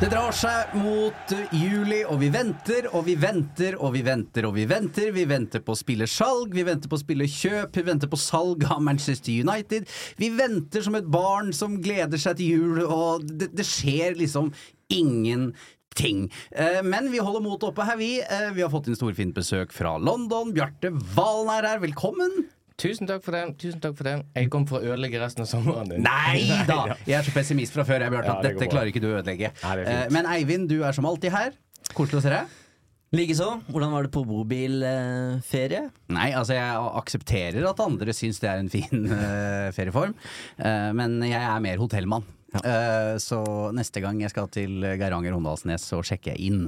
Det drar seg mot eh, juli, og vi venter og vi venter og vi venter og vi venter. Vi venter på spillersalg, vi venter på spillerkjøp, vi venter på salg av Manchester United. Vi venter som et barn som gleder seg til jul, og det, det skjer liksom ingenting. ting. Men vi holder motet oppe her, vi. Eh, Vi har fått inn storfint besøk fra London. Bjarte Valen er her, velkommen. Tusen takk for den. tusen takk for den Jeg kom for å ødelegge resten av sommeren din. Nei da! Jeg er så pessimist fra før, jeg, har Ja, at det går dette bra. klarer ikke du å ødelegge. Nei, det er fint. Eh, Men Eivind, du er som alltid her. Koselig å se deg. Likeså. Hvordan var det på bobilferie? Nei, altså jeg aksepterer at andre syns det er en fin eh, ferieform, Eh, men jeg er mer hotellmann. Eh, så neste gang jeg skal til Geiranger Håndalsnes, så sjekker jeg inn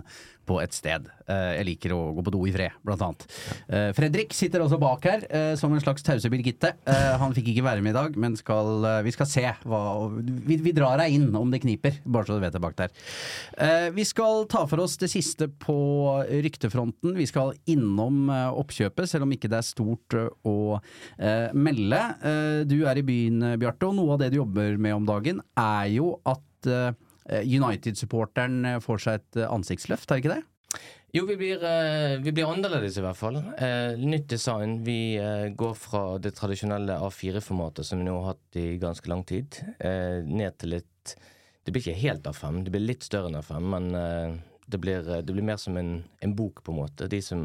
på et sted. Eh, jeg liker å gå på do i fred, blant annet. Eh, Fredrik sitter også bak her, eh, som en slags tause Birgitte. Han fikk ikke være med i dag, men skal, vi skal se hva vi, vi drar deg inn om det kniper, bare så du vet det bak der. Vi skal ta for oss det siste på ryktefronten. Vi skal innom oppkjøpet, selv om ikke det er stort å melde. Du er i byen, Bjarte, og noe av det du jobber med om dagen, er jo at United-supporteren eh, får seg et eh, ansiktsløft, er det ikke det? Jo, vi blir, eh, vi blir annerledes i hvert fall. Eh, nytt design. Vi eh, går fra det tradisjonelle A4-formatet som vi nå har hatt i ganske lang tid, eh, ned til litt Det blir ikke helt A5, det blir litt større enn A5, men eh, det, blir, det blir mer som en, en bok, på en måte. De som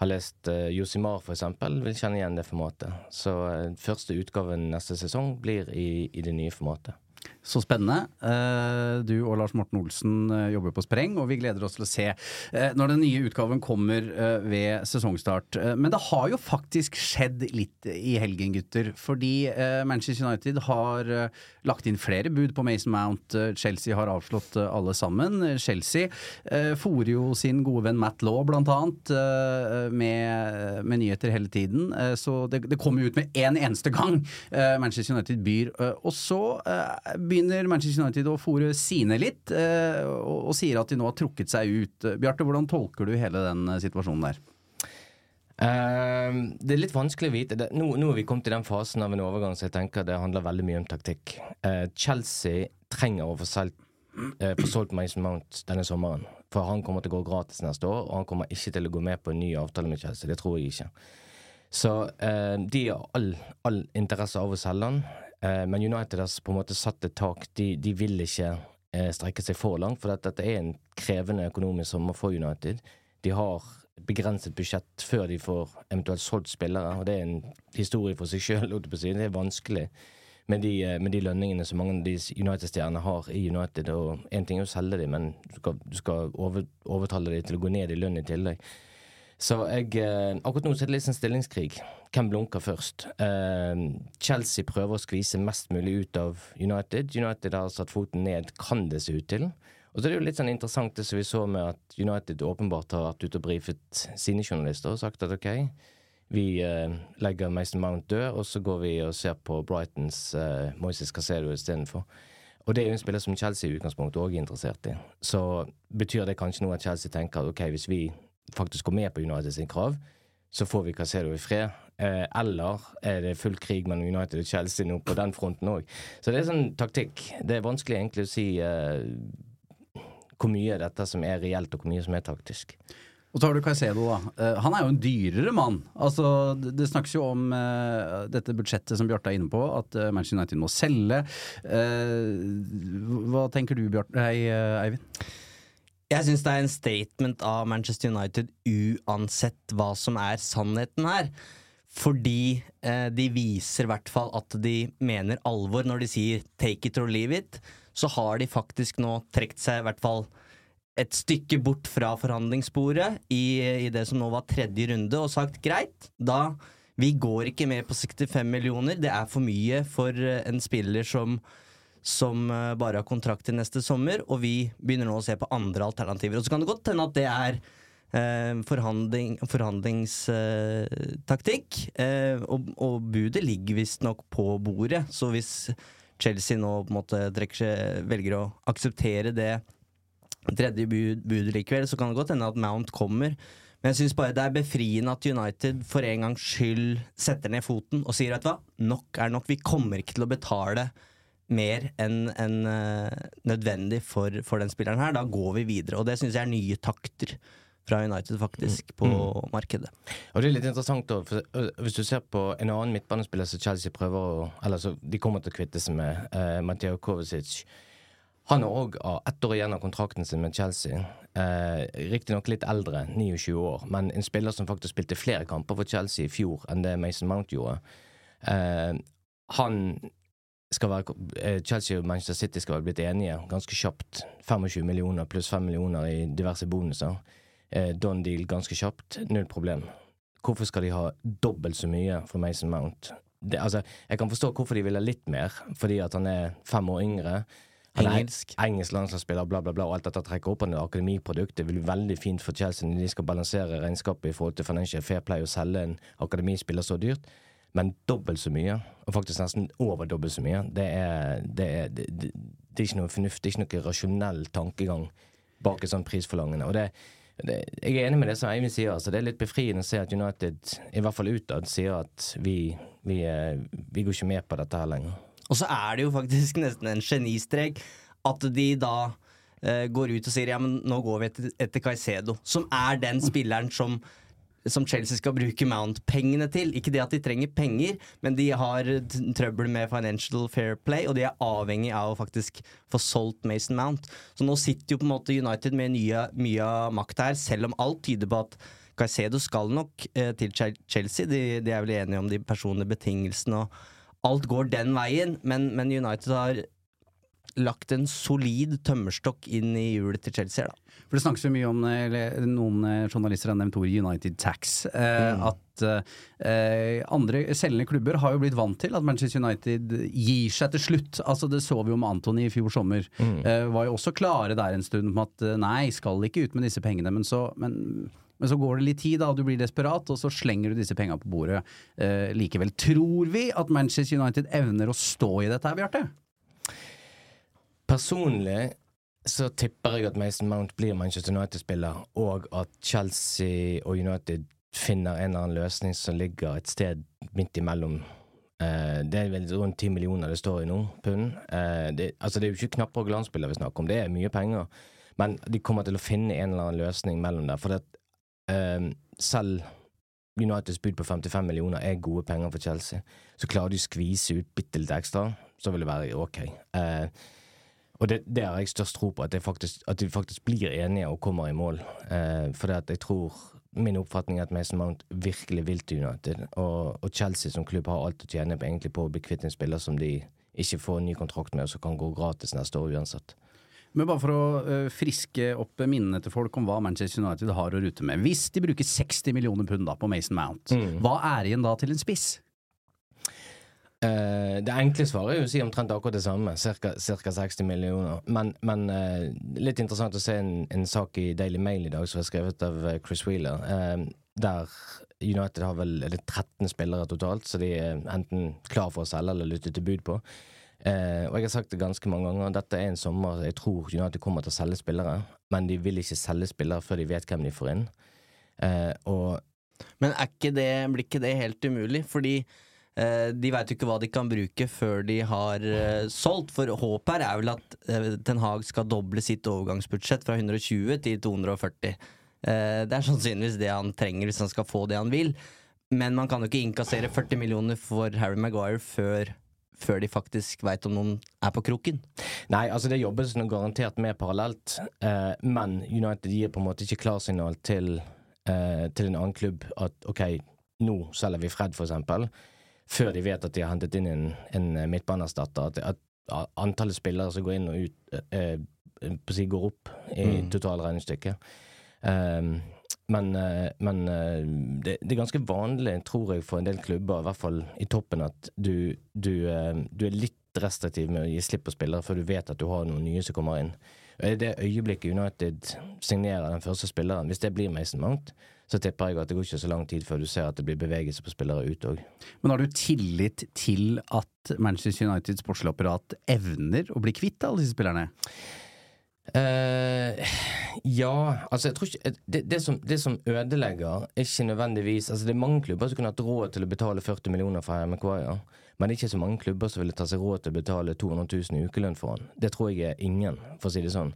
har lest Josimar, eksempel, vil kjenne igjen det formatet. Så eh, første utgaven neste sesong blir i, i det nye formatet. Så spennende. Eh, Du og Lars Morten Olsen eh, jobber på spreng, og vi gleder oss til å se eh, når den nye utgaven kommer ved sesongstart. Men det har jo faktisk skjedd litt i helgen, gutter. Fordi Manchester United har lagt inn flere bud på Mason Mount. Chelsea har avslått alle sammen. Chelsea fòrer jo sin gode venn Matt Law, blant annet, med, med nyheter hele tiden. Så det, det kommer ut med én eneste gang Manchester United byr. Og så eh, begynner Manchester United å fòre sine litt, eh, og, sier at de nå har trukket seg ut. Bjarte, hvordan tolker du hele den eh, situasjonen der? Uh, det er litt vanskelig å vite. Det, nå, nå er vi kommet i den fasen av en overgang så jeg tenker det handler veldig mye om taktikk. Uh, Chelsea trenger å få solgt uh, solgt Mason Mount denne sommeren. For han kommer til å gå gratis neste år, og han kommer ikke til å gå med på en ny avtale med Chelsea. Det tror jeg ikke. Så de har all, all interesse av å selge han. Eh, men United har på en måte satt et tak. De, de vil ikke eh, strekke seg for langt, for dette er en krevende økonomisk sommer for United. De har begrenset budsjett før de får eventuelt solgt spillere, og det er en historie for seg sjøl. Det er vanskelig med de, eh, med de lønningene som mange av de United-stjernene har i United. Og én ting er å selge dem, men du skal, du skal over, overtale dem til å gå ned i lønn i tillegg. Så jeg, eh, akkurat nå er det litt sånn stillingskrig. Hvem blunker først? Eh, Chelsea prøver å skvise mest mulig ut av United. United har satt foten ned, kan det se ut til. Og så er det jo litt sånn interessant det som vi så med at United åpenbart har vært ute og brifet sine journalister og sagt at ok, vi eh, legger Mason Mount død, og så går vi og ser på Brightons eh, Moises Casedo istedenfor. Og det er jo en spiller som Chelsea i utgangspunktet òg er interessert i. Så betyr det kanskje noe at Chelsea tenker at ok, hvis vi faktisk går med på United sin krav, så får vi Casedo i fred. Eh, eller er det full krig mellom United og Chelsea nå på den fronten òg? Så det er sånn taktikk. Det er vanskelig egentlig å si eh, hvor mye er dette som er reelt, og hvor mye som er taktisk. Og så har du Caicedo, da. Eh, han er jo en dyrere mann. Altså, det, snakkes jo om eh, dette budsjettet som Bjarte er inne på, at eh, Manchester United må selge. Eh, hva tenker du, Bjarte? Eivind? Jeg syns det er en statement av Manchester United uansett hva som er sannheten her. Fordi eh, de viser i hvert fall at de mener alvor når de sier 'take it or leave it'. Så har de faktisk nå trukket seg i hvert fall et stykke bort fra forhandlingsbordet i, i det som nå var tredje runde, og sagt greit, da vi går ikke med på 65 millioner. Det er for mye for en spiller som som eh, bare har kontrakt til neste sommer, og vi begynner nå å se på andre alternativer. Og så kan det godt hende at det er eh, forhandling, forhandlingstaktikk, eh, og, og budet ligger visstnok på bordet. Så hvis Chelsea nå på en måte seg, velger å akseptere det tredje bud, budet likevel, så kan det godt hende at Mount kommer. Men jeg syns bare det er befriende at United for en gangs skyld setter ned foten og sier vet du hva, nok er nok. Vi kommer ikke til å betale mer enn en, uh, nødvendig for, for den spilleren her. Da går vi videre. Og det syns jeg er nye takter fra United, faktisk, på markedet. Og det er litt interessant da, øh, Hvis du ser på en annen midtbanespiller som Chelsea prøver å Eller så de kommer til å kvitte seg med, uh, Mateo Kovacic. Han har òg ett år igjen av kontrakten sin med Chelsea. Eh, Riktignok litt eldre, 29 år, men en spiller som faktisk spilte flere kamper for Chelsea i fjor enn det Mason Mount gjorde. Eh, han skal være, eh, Chelsea og Manchester City skal være blitt enige ganske kjapt. 25 millioner pluss 5 millioner i diverse bonuser. Eh, Don deal ganske kjapt. Null problem. Hvorfor skal de ha dobbelt så mye for Mason Mount? Det, altså, jeg kan forstå hvorfor de vil ha litt mer, fordi at han er fem år yngre. Han er Engelsk. engelsk landslagsspiller, bla, bla, bla, og alt dette trekker opp han et akademiprodukt. Det vil bli veldig fint for Chelsea når de skal balansere regnskapet i forhold til Financial Fair Play og selge en akademispiller så dyrt. Men dobbelt så mye, og faktisk nesten over dobbelt så mye, det er, det er, det, det, det er ikke noe fornuftig, ikke noe rasjonell tankegang bak et sånt prisforlangende. Og det, det, jeg er enig med det som Eivind sier. Altså, det er litt befriende å se at United, i hvert fall utad, sier at vi, vi, eh, vi går ikke med på dette her lenger. Og så er det jo faktisk nesten en genistrek at de da eh, går ut og sier ja, men nå går vi etter, etter Caicedo, som er den spilleren som som Chelsea skal bruke Mount-pengene til. Ikke det at de trenger penger, men de har trøbbel med financial fair play, og de er avhengig av å faktisk få solgt Mason Mount. Så nå sitter jo på en måte United med mye, mye av makta her, selv om alt tyder på at Caicedo skal nok eh, til Chelsea. De, de er vel enige om de personlige betingelsene, og alt går den veien, men, men United har lagt en solid tømmerstokk inn i hjulet til Chelsea her, da. For det snakkes jo mye om, eller noen eh, journalister har nevnt ordet United Tax. Eh, At eh, andre selgende klubber har jo blitt vant til at Manchester United gir seg til slutt. Altså Det så vi jo med Antony i fjor sommer. Eh, var jo også klare der en stund på at eh, nei, skal ikke ut med disse pengene. Men så, men, men så går det litt tid, da, og du blir desperat, og så slenger du disse penga på bordet eh, likevel. Tror vi at Manchester United evner å stå i dette her, Bjarte? Personlig så tipper jeg at Mason Mount blir Manchester United-spiller, og at Chelsea og United finner en eller annen løsning som ligger et sted midt imellom. Eh, det er vel rundt ti millioner det står i nå, pund. Eh, det, altså det er jo ikke knapper og glansbilder vi snakker om, det er mye penger. Men de kommer til å finne en eller annen løsning mellom der. For det, eh, selv Uniteds bud på 55 millioner er gode penger for Chelsea. Så klarer de å skvise ut bitte litt ekstra, så vil det være ok. Eh, og det, det har jeg størst tro på, at, det faktisk, at de faktisk blir enige og kommer i mål. Eh, for jeg tror Min oppfatning er at Mason Mount virkelig vil til United. Og, og Chelsea som klubb har alt å tjene på, egentlig på å bli kvitt en spiller som de ikke får ny kontrakt med, og som kan gå gratis neste år uansett. Men bare for å øh, friske opp minnene til folk om hva Manchester United har å rute med. Hvis de bruker 60 millioner pund da på Mason Mount, hva er igjen da til en spiss? Eh, det enkle svaret er jo å si omtrent akkurat det samme, ca. 60 millioner. Men, men uh, litt interessant å se en, en sak i Daily Mail i dag som er skrevet av eh, Chris Wheeler, uh, der United har vel er det 13 spillere totalt, så de er enten klar for å selge eller lytte til bud på. Og jeg har sagt det ganske mange ganger, dette er en sommer jeg tror United kommer til å selge spillere, men de vil ikke selge spillere før de vet hvem de får inn. Og Men ikke det, blir ikke det helt umulig? Fordi de veit jo ikke hva de kan bruke før de har eh, solgt. For håpet her er vel at eh, Ten Hag skal doble sitt overgangsbudsjett fra 120 til 240. Eh, det er sannsynligvis det han trenger hvis han skal få det han vil. Men man kan jo ikke innkassere 40 millioner for Harry Maguire før, før de faktisk veit om noen er på kroken. Nei, altså det jobbes noe garantert med parallelt, eh, men United gir på en måte ikke klarsignal til, eh, til en annen klubb at ok, nå selger vi Fred, for eksempel, før de vet at de har hentet inn en, en midtbaneerstatter. At, at antallet spillere som går inn og ut, eh, eh, går opp i Mm. totalregnestykket. Um, men, eh, men eh, det, det er ganske vanlig, tror jeg, for en del klubber, i hvert fall i toppen, at du, du, eh, du er litt restriktiv med å gi slipp på spillere før du vet at du har noen nye som kommer inn. I det øyeblikket United signerer den første spilleren, hvis det blir Mason Mount, så tipper jeg at det går ikke så lang tid før du ser at det blir bevegelse på spillere ut òg. Men har du tillit til at Manchester Uniteds sportslige apparat evner å bli kvitt alle disse spillerne? Uh, ja, altså jeg tror ikke det, det, som, det som ødelegger, er ikke nødvendigvis Altså Det er mange klubber som kunne hatt råd til å betale 40 millioner for Harry Maguire, men det er ikke så mange klubber som ville ta seg råd til å betale 200 000 i ukelønn for han. Det tror jeg er ingen, for å si det sånn.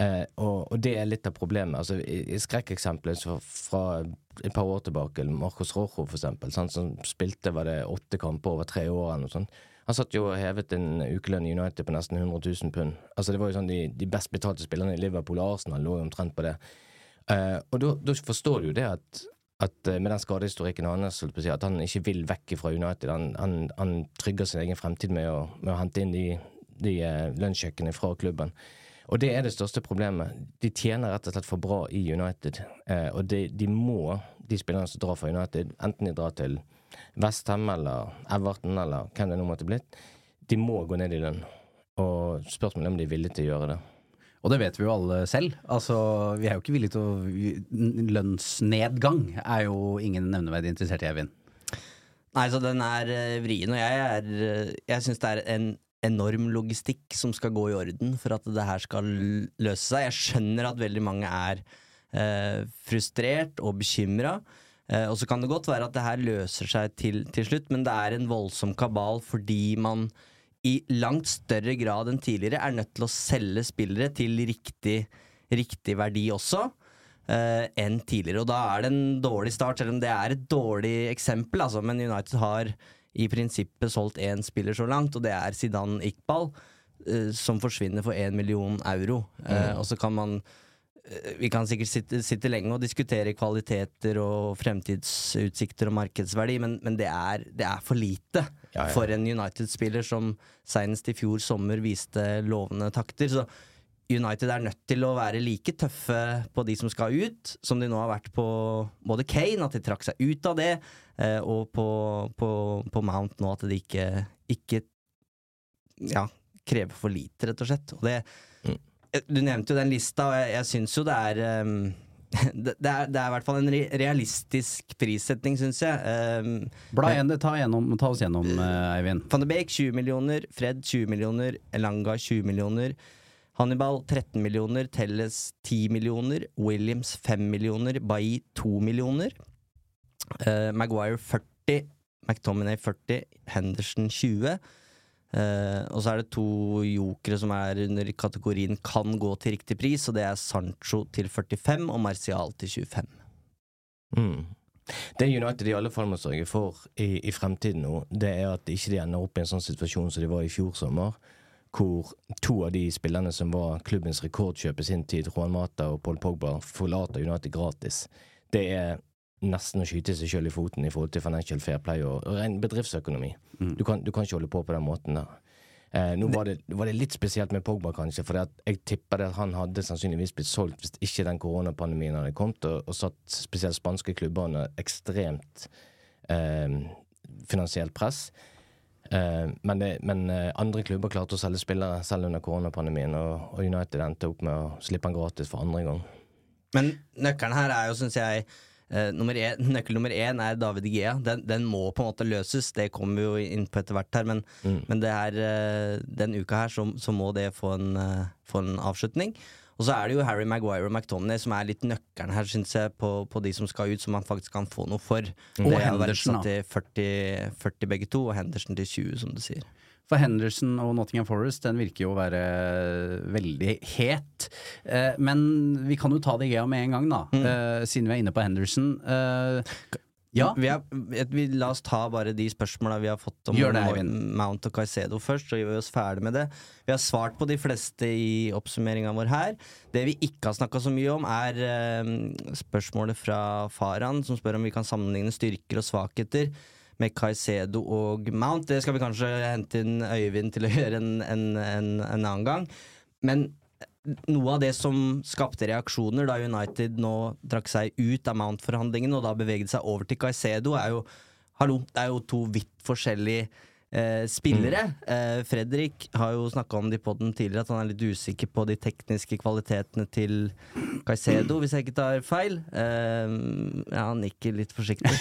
Eh, og, og det er litt av problemet. Altså, i, i Skrekkeksempelet fra et par år tilbake, Marcos Rojo for eksempel, som spilte var det åtte kamper over tre år eller noe sånt. Han satt jo og hevet en ukelønn i United på nesten 100 000 pund. Altså det var jo sånn De, de best betalte spillerne i Liverpool og Arsenal lå jo omtrent på det. Eh, og da forstår du jo det at, at eh, med den skadehistorikken hans, at han ikke vil vekk fra United. Han, han, han trygger sin egen fremtid med å, med å hente inn de, de lønnskjøkkenene fra klubben. Og det er det største problemet. De tjener rett og slett for bra i United. Eh, og de, de må, de spillerne som drar fra United, enten de drar til Westham eller Everton eller hvem det nå måtte blitt, de må gå ned i lønn. Og spørsmålet er om de er villige til å gjøre det. Og det vet vi jo alle selv. Altså, vi er jo ikke villige til å Lønnsnedgang er jo ingen nevneverdig interessert i, Eivind. Nei, så den er eh, vrien, og jeg er eh, Jeg syns det er en enorm logistikk som skal gå i orden for at det her skal løse seg. Jeg skjønner at veldig mange er eh, frustrert og bekymra. Eh, og så kan det godt være at det her løser seg til, til slutt, men det er en voldsom kabal fordi man i langt større grad enn tidligere er nødt til å selge spillere til riktig, riktig verdi også. eh, enn tidligere. Og da er det en dårlig start, selv om det er et dårlig eksempel. Altså, men United har i prinsippet solgt én spiller så langt, og det er Zidane Iqbal, eh, som forsvinner for én million euro. Mm. og så kan man eh, vi kan sikkert sitte, sitte lenge og diskutere kvaliteter og fremtidsutsikter og markedsverdi, men, men det, er, det er for lite Ja, ja. for en United-spiller som senest i fjor sommer viste lovende takter. Så United er nødt til å være like tøffe på de som skal ut, som de nå har vært på både Kane, at de trakk seg ut av det, eh, og på, på, på Mount nå, at de ikke, ikke ja, krever for lite, rett og slett. Og det, Eh, Du nevnte jo den lista, og jeg, jeg syns jo det er um, det, det er, det er i hvert fall en realistisk prissetting, syns jeg. Um, Bla igjen, ta, gjennom, ta oss gjennom, uh, Eivind. Van de Beek 20 millioner, Fred 20 millioner, Elanga 20 millioner, Hannibal 13 millioner, Telles 10 millioner, Williams 5 millioner, Bailly 2 millioner, eh, Maguire 40, McTominay 40, Henderson 20. Uh, og så er det to jokere som er under kategorien kan gå til riktig pris, og det er Sancho til 45 og Martial til 25. Mm. Det United i alle fall må sørge for i, i fremtiden nå, det er at ikke de ender opp i en sånn situasjon som de var i fjor sommer, hvor to av de spillerne som var klubbens rekordkjøp i sin tid, Juan Mata og Paul Pogba, forlater United gratis. Det er nesten å skyte seg sjøl i foten i forhold til financial fair play og, og ren bedriftsøkonomi. Du, kan, du kan ikke holde på på den måten der. Eh, nå var det, var det litt spesielt med Pogba, kanskje, for jeg tipper at han hadde sannsynligvis blitt solgt hvis ikke den koronapandemien hadde kommet, og, og satt spesielt spanske klubber under ekstremt eh, finansielt press. Eh, men det, men eh, andre klubber klarte å selge spillere selv under koronapandemien, og, og United endte opp med å slippe han gratis for andre gang. Men nøkkelen her er jo, syns jeg, eh, nummer en, Nøkkel nummer én er David Gea. Den, den må på en måte løses. Det kommer vi jo inn på etter hvert her, men, men det er, eh, den uka her så, så må det få en, eh, få en avslutning. Og så er det jo Harry Maguire og McTonney som er litt nøkkelen her, syns jeg, på, på de som skal ut, som man faktisk kan få noe for. Og det er Henderson, satt til 40, 40 begge to, og Henderson til 20, som du sier. For Henderson og Nottingham Forest den virker jo å være veldig het. Eh, men vi kan jo ta det Gea med en gang, da. Eh, siden vi er inne på Henderson. Eh, ja, Vi er, vi, la oss ta bare de spørsmåla vi har fått om det, Mount og Caicedo først, så gjør vi oss ferdig med det. Vi har svart på de fleste i oppsummeringa vår her. Det vi ikke har snakka så mye om, er eh, spørsmålet fra Faran, som spør om vi kan sammenligne styrker og svakheter med Caicedo og Mount. Det skal vi kanskje hente inn Øyvind til å gjøre en, en, en, en annen gang. Men noe av det som skapte reaksjoner da United nå trakk seg ut av Mount-forhandlingene og da beveget seg over til Caicedo, er jo Hallo, det er jo to vidt forskjellige eh, spillere. Eh, Fredrik har jo snakka om det i poden tidligere, at han er litt usikker på de tekniske kvalitetene til Caicedo, hvis jeg ikke tar feil. Eh, ja, han nikker litt forsiktig.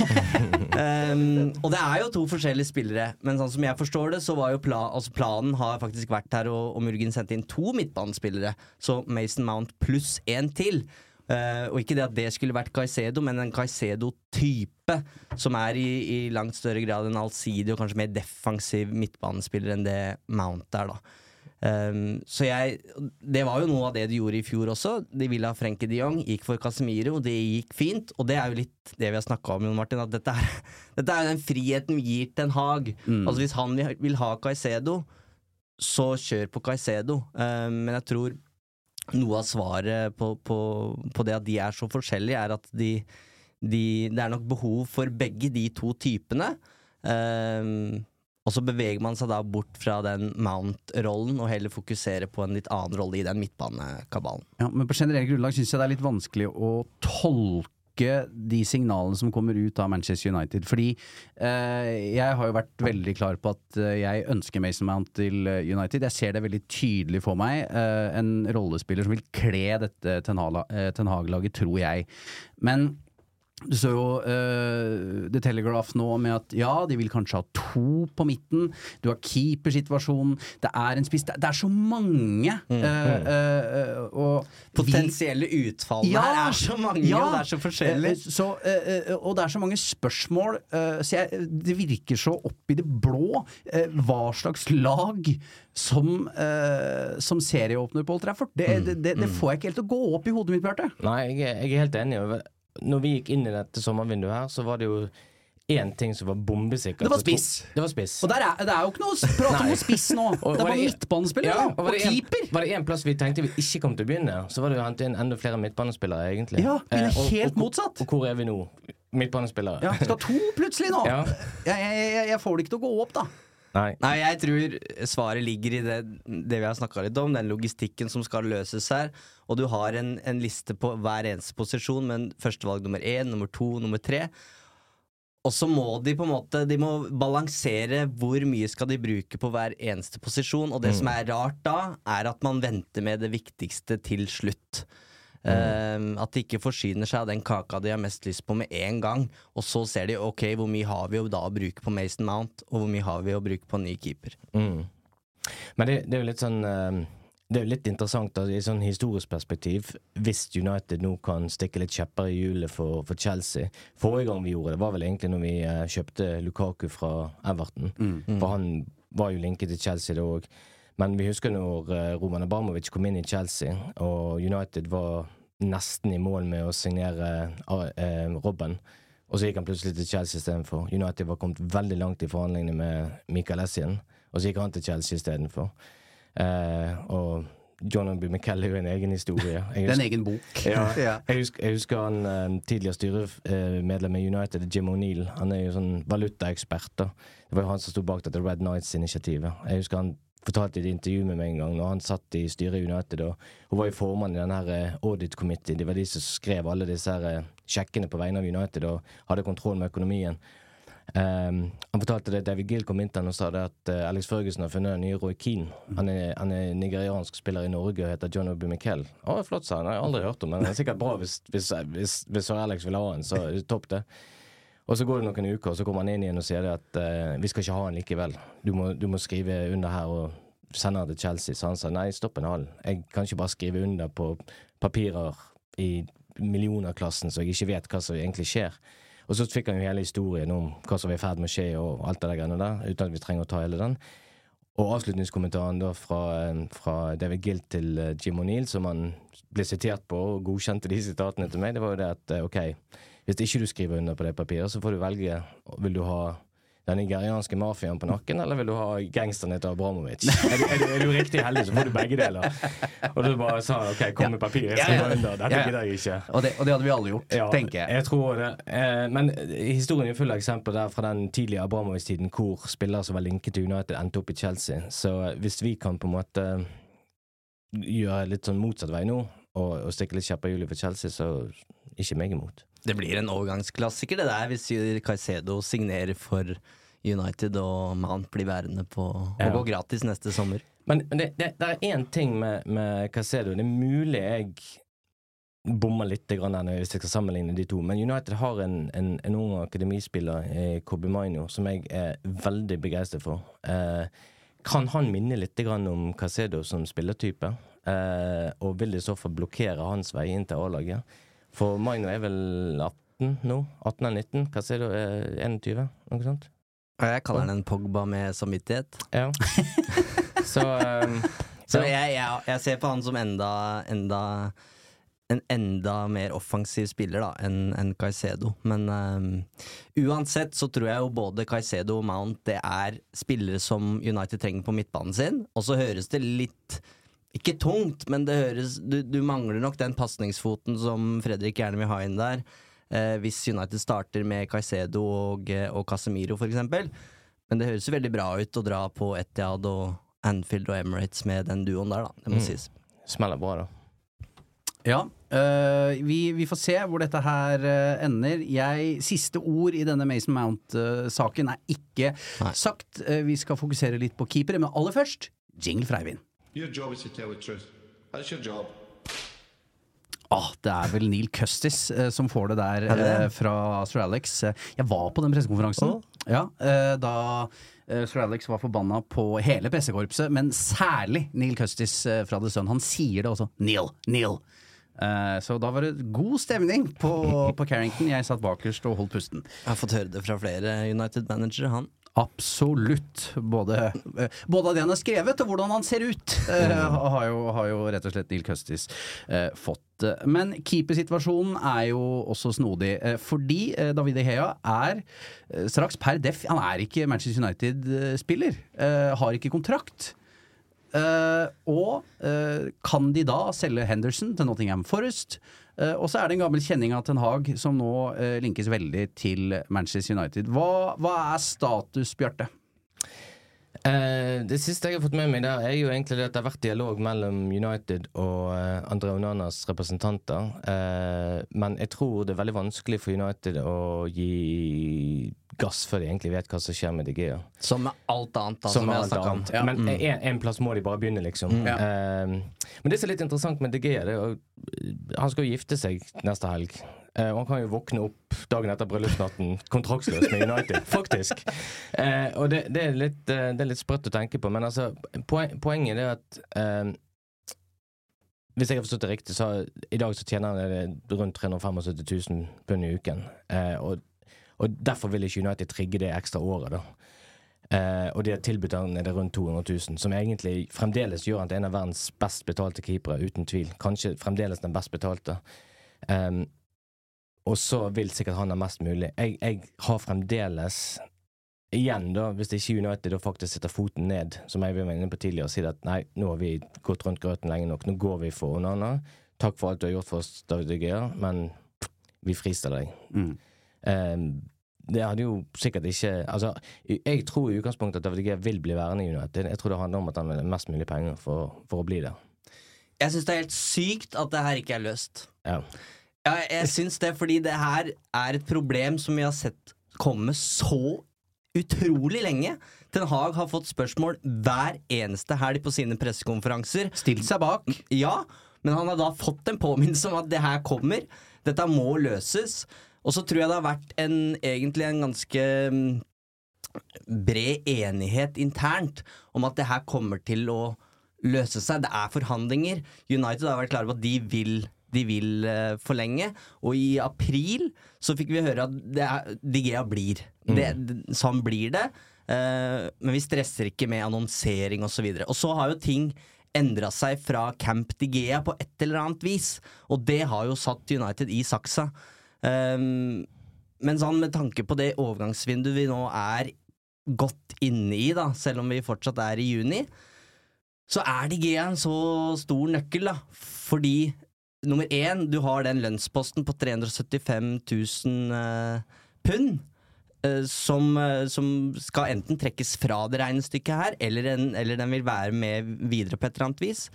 um, og det er jo to forskjellige spillere, men sånn som jeg forstår det, så var jo pla altså planen har faktisk vært her og, og Murgen sendte inn to midtbanespillere. Så Mason Mount pluss én til. Eh, og ikke det at det skulle vært Caicedo, men en Caicedo-type som er i, i langt større grad en allsidig og kanskje mer defensiv midtbanespiller enn det Mount er, da. Um, så jeg Det var jo noe av det de gjorde i fjor også. De ville ha Frenkie de Jong, gikk for Casemiro, det gikk fint. Og det er jo litt det vi har snakka om, Jon Martin, at dette er, dette er jo den friheten vi gir til en Haag. Altså Hvis han vil ha Caicedo, så kjør på Caicedo. Um, men jeg tror noe av svaret på, på, på det at de er så forskjellige, er at de, de Det er nok behov for begge de to typene. Um, og så beveger man seg da bort fra den Mount-rollen og heller fokuserer på en litt annen rolle i den midtbanekabalen. Ja, men på generell grunnlag syns jeg det er litt vanskelig å tolke de signalene som kommer ut av Manchester United. Fordi eh, jeg har jo vært veldig klar på at eh, jeg ønsker Mason Mount til eh, United. Jeg ser det veldig tydelig for meg. Eh, en rollespiller som vil kle dette Ten eh, Hag-laget, tror jeg. Men du så jo uh, The Telegraph nå med at ja, de vil kanskje ha to på midten. Du har keepersituasjonen. Det er en spiss Det er så mange. Mm. Uh, uh, og vi- Potensielle utfall Ja, her er så mange, ja. og det er så forskjellig. Så, og det er så mange spørsmål, eh, så jeg, det virker så opp i det blå hva slags lag som, uh, som serieåpner på Old Trafford. Det, Mm, det, det, det får jeg ikke helt til å gå opp i hodet mitt, Bjarte. Nei, jeg, er- jeg er helt enig. Når vi gikk inn i dette sommervinduet her, så var det jo én ting som var bombesikkert. Det var spiss. Det var spiss. Og er, det er jo ikke noe prat om spiss nå. Og det er var bare midtbanespillere Ja, og var og det en- Var det én plass vi tenkte vi ikke kom til å begynne, så var det å hente inn enda flere midtbanespillere, egentlig. Ja, men det er Eh, helt og- motsatt. Og hvor er vi nå? Midtbanespillere? Ja, skal to plutselig nå. Ja. Jeg, jeg, jeg, jeg får det ikke til å gå opp, da. Nei. Nei, jeg tror svaret ligger i det, det vi har snakka litt om, den logistikken som skal løses her. Og du har en, en liste på hver eneste posisjon med førstevalg nummer én, nummer to, nummer tre. Og så må de på en måte De må balansere hvor mye skal de bruke på hver eneste posisjon. Og det som er rart da, er at man venter med det viktigste til slutt. Ehm, at de ikke forsyner seg av den kaka de har mest lyst på med en gang. Og så ser de ok, hvor mye har vi å da bruke på Mason Mount, og hvor mye har vi å bruke på en ny keeper. Mm. Men det, det er jo litt sånn uh, Det er jo litt interessant da, i sånn historisk perspektiv, hvis United nå kan stikke litt kjepper i hjulet for, for Chelsea. Forrige gang vi gjorde det, var vel egentlig når vi uh, kjøpte Lukaku fra Everton. For han var jo linket til Chelsea da òg. Men vi husker når eh, Roman Abramovic kom inn i Chelsea, og United var nesten i mål med å signere eh, Robben. Og så gikk han plutselig til Chelsea istedenfor. United var kommet veldig langt i forhandlingene med Michael Essien, og så gikk han til Chelsea istedenfor. Eh, og John Obi McKell er jo en egen historie. Jeg Det er en husker- egen bok. ja. Jeg, husker, jeg husker han eh, tidligere styremedlem i United, Jim O'Neill. Han er jo sånn valutaekspert. da. Det var jo han som sto bak dette Red Nights-initiativet. Jeg husker han fortalte i et intervju med meg en gang når han satt i styret i United og hun var jo formann i den her eh, audit committee. Det var de som skrev alle disse her eh, sjekkene på vegne av United og hadde kontroll med økonomien. Um, han fortalte det David Gill kom inn til han og sa det at uh, Alex Ferguson har funnet en ny Roy Keane. Han er, han er nigeriansk spiller i Norge og heter John Obi Miquel. Å, flott, sa han. Jeg har aldri hørt om men det er sikkert bra hvis, hvis, hvis, hvis Alex vil ha en, så er det topp, det. Og så går det noen uker, og så kommer han inn igjen og sier at uh, vi skal ikke ha han likevel. Du må, du må skrive under her og sende han til Chelsea. Så han sa nei, stopp en hal. Jeg kan ikke bare skrive under på papirer i millionerklassen så jeg ikke vet hva som egentlig skjer. Og så fikk han jo hele historien om hva som var i ferd med å skje, og alt det der der, uten at vi trenger å ta hele den. Og avslutningskommentaren da fra, eh, fra David Gilt til eh, Jim O'Neill, som han ble sitert på, og godkjente de sitatene til meg, det var jo det at eh, OK, hvis ikke du skriver under på det papiret, så får du velge. Vil du ha den nigerianske mafiaen på nakken, eller vil du ha gangsteren etter Abramovic? Er du, er, du, er du, riktig heldig, så får du begge deler. Og du bare sa OK, kom med papiret, jeg skriver under. Dette gidder jeg ikke. Og det, og det, hadde vi alle gjort, ja, tenker jeg. jeg tror det. Eh, men historien er full av eksempler der fra den tidlige Abramovic-tiden hvor spillere som var linket til United, endte opp i Chelsea. Så hvis vi kan på en måte gjøre litt sånn motsatt vei nå, og, og stikke litt kjepper i hjulet for Chelsea, så ikke meg imot. Det blir en overgangsklassiker, det der, hvis Caicedo signerer for United og Mount blir værende på å gå gratis neste sommer. Men, men det, det, det, er én ting med, med Caicedo. Det er mulig jeg bommer litt hvis jeg skal sammenligne de to, men United har en, en, en ung akademispiller, eh, Kobe Maino, som jeg er veldig begeistret for. Eh, kan han minne litt om Caicedo som spillertype? Eh, og vil det i så fall blokkere hans vei inn til A-laget? For Maino er vel 18 nå? 18 eller 19? Caicedo er 21? Noe sånt? Jeg kaller den en Pogba med samvittighet. Ja. så, um, så jeg, jeg, jeg, ser på han som enda, enda en enda mer offensiv spiller da enn en Caicedo. Men um, uansett så tror jeg jo både Caicedo og Mount det er spillere som United trenger på midtbanen sin. Og så høres det litt ikke tungt, men det høres Du, du mangler nok den pasningsfoten som Fredrik gjerne vil ha inn der eh, hvis United starter med Caicedo og, eh, og Casemiro, f.eks. Men det høres jo veldig bra ut å dra på Etiad og Anfield og Emirates med den duoen der, da. Det må mm. sies. Smeller bra, da. Ja. Uh, vi, vi, får se hvor dette her uh, ender. Jeg, siste ord i denne Mason Mount-saken uh, er ikke Nei. sagt. vi skal fokusere litt på keepere, men aller først jingle fra Eivind. Your job is to tell the truth. That's your job. Ah, det er vel Neil Custis eh, som får det der eh, fra Sir Alex. Jeg var på den pressekonferansen. Oh. Ja, eh, da eh, Sir Alex var forbanna på hele pressekorpset, men særlig Neil Custis eh, fra The Sun. Han sier det også. Neil, Neil. Eh, så da var det god stemning på, på Carrington. Jeg satt bakerst og holdt pusten. Jeg har fått høre det fra flere United-managere, han. Absolutt. Både, eh, både, av det han har skrevet, og hvordan han ser ut, eh, har, jo, har, jo, rett og slett Neil Custis eh, fått. Men keepersituasjonen er jo også snodig, eh, fordi Davide David Hea er straks per def Han er ikke Manchester United-spiller. har ikke kontrakt. og kan de da selge Henderson til Nottingham Forest? Uh, og så er det en gammel kjenning av Ten Hag som nå uh, linkes veldig til Manchester United. Hva, hva er status, Bjarte? Uh, det siste jeg har fått med meg der, er jo egentlig det at det har vært dialog mellom United og uh, Andre Onanas representanter. men jeg tror det er veldig vanskelig for United å gi gass før de egentlig vet hva som skjer med DG Som med alt annet, da, som, som alt annet. Ja. Men mm. en, en, plass må de bare begynne, liksom. Mm. Ja. Uh, men det som er litt interessant med det er, Han skal jo gifte seg neste helg. Uh, og han kan jo våkne opp dagen etter bryllupsnatten kontraktsløs med United, faktisk. Uh, og det, det, er litt, det, er litt, sprøtt å tenke på, men altså, poen, poenget er at hvis jeg har forstått det riktig, så i dag så tjener han rundt 375 000 pund i uken. Og og Derfor vil ikke United trigge det ekstra året. da. Uh, og de har tilbudt han det rundt 200 000, som egentlig fremdeles gjør han til en av verdens best betalte keepere, uten tvil. Kanskje fremdeles den best betalte. Um, og så vil sikkert han ha mest mulig. Jeg, jeg, har fremdeles Igjen, da, hvis ikke United da faktisk setter foten ned, som jeg var inne på tidligere, og sier at nei, nå har vi gått rundt grøten lenge nok, nå går vi for Onana. Takk for alt du har gjort for oss, David Gea, men vi fristiller deg. Mm. Um, det hadde jo sikkert ikke Altså, jeg tror i utgangspunktet at David Gea vil bli værende i United. Jeg tror det handler om at han vil ha mest mulig penger for, for å bli der. Jeg syns det er helt sykt at det her ikke er løst. Ja. Ja, jeg syns det fordi det her er et problem som vi har sett komme så utrolig lenge. Ten Hag har fått spørsmål hver eneste helg på sine pressekonferanser. Stilt seg bak. Ja, men han har da fått en påminnelse om at det her kommer. Dette må løses. Og så tror jeg det har vært en, egentlig en ganske mm, bred enighet internt om at det her kommer til å løse seg. Det er forhandlinger. United har vært klare på at de vil, de vil eh, forlenge. Og i april så fikk vi høre at det er, Digea blir. Mm. det, sånn blir det. Uh, men vi stresser ikke med annonsering osv. Og, så og så har jo ting endra seg fra Camp Digea på et eller annet vis. Og det har jo satt United i saksa. Um, men sånn med tanke på det overgangsvinduet vi nå er godt inne i, da, selv om vi fortsatt er i juni, så er Digea en så stor nøkkel, da. Fordi nummer én, du har den lønnsposten på 375 000 eh, pund. eh, som, eh, som skal enten trekkes fra det regnestykket her, eller, en, eller den vil være med videre på et eller annet vis.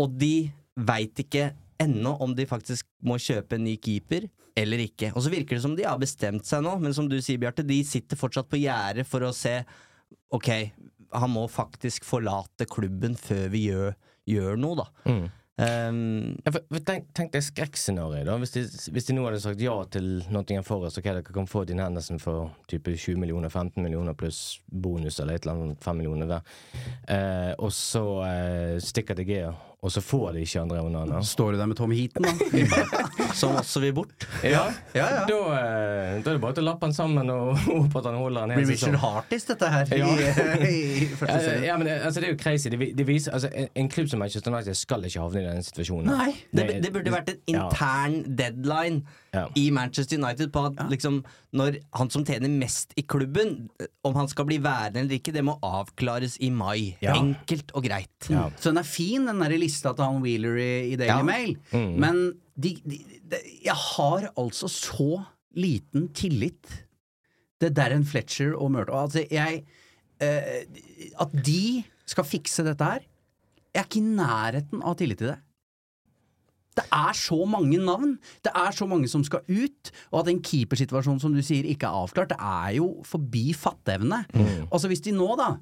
Og de veit ikke ennå om de faktisk må kjøpe en ny keeper eller ikke. Og så virker det som de har bestemt seg nå, men som du sier, Bjarte, de sitter fortsatt på gjerdet for å se Ok, han må faktisk forlate klubben før vi gjør, gjør noe, da. Um, tenk, tenk deg skrekkscenarioet, da. Hvis de, hvis de nå hadde sagt ja til Nottingham Forest, ok, dere kan få Dean Henderson for type 20 millioner, 15 millioner pluss bonus eller et eller annet, 5 millioner hver, uh, og så uh, stikker til Gea, og så får de ikke André Onana. Står du der med Tom Heaton, da? som også vil bort. Ja, Ja, ja. Da, eh, da er det bare til å lappe han sammen og håpe at han holder en hel Blir sesong. Richard Hartis, dette her, Ja. i, i første Ja, men altså, det er jo crazy. Det, det viser, altså, en, klubb som Manchester United skal ikke havne i denne situasjonen. Nei. Det, det burde vært en Ja. intern deadline Ja. i Manchester United på at liksom, når han som tjener mest i klubben, om han skal bli værende eller ikke, det må avklares i mai. Ja. Enkelt og greit. Ja. Så den er fin, den der lista til han Wheeler i, i Daily Ja. Mail. Men de, de, de, jeg har altså så liten tillit til Darren Fletcher og Murto. Altså, jeg eh, At de skal fikse dette her Jeg er ikke i nærheten av tillit til det. Det er så mange navn, det er så mange som skal ut, og at en keepersituasjon som du sier ikke er avklart, det er jo forbi fatteevne. Altså hvis de nå, da,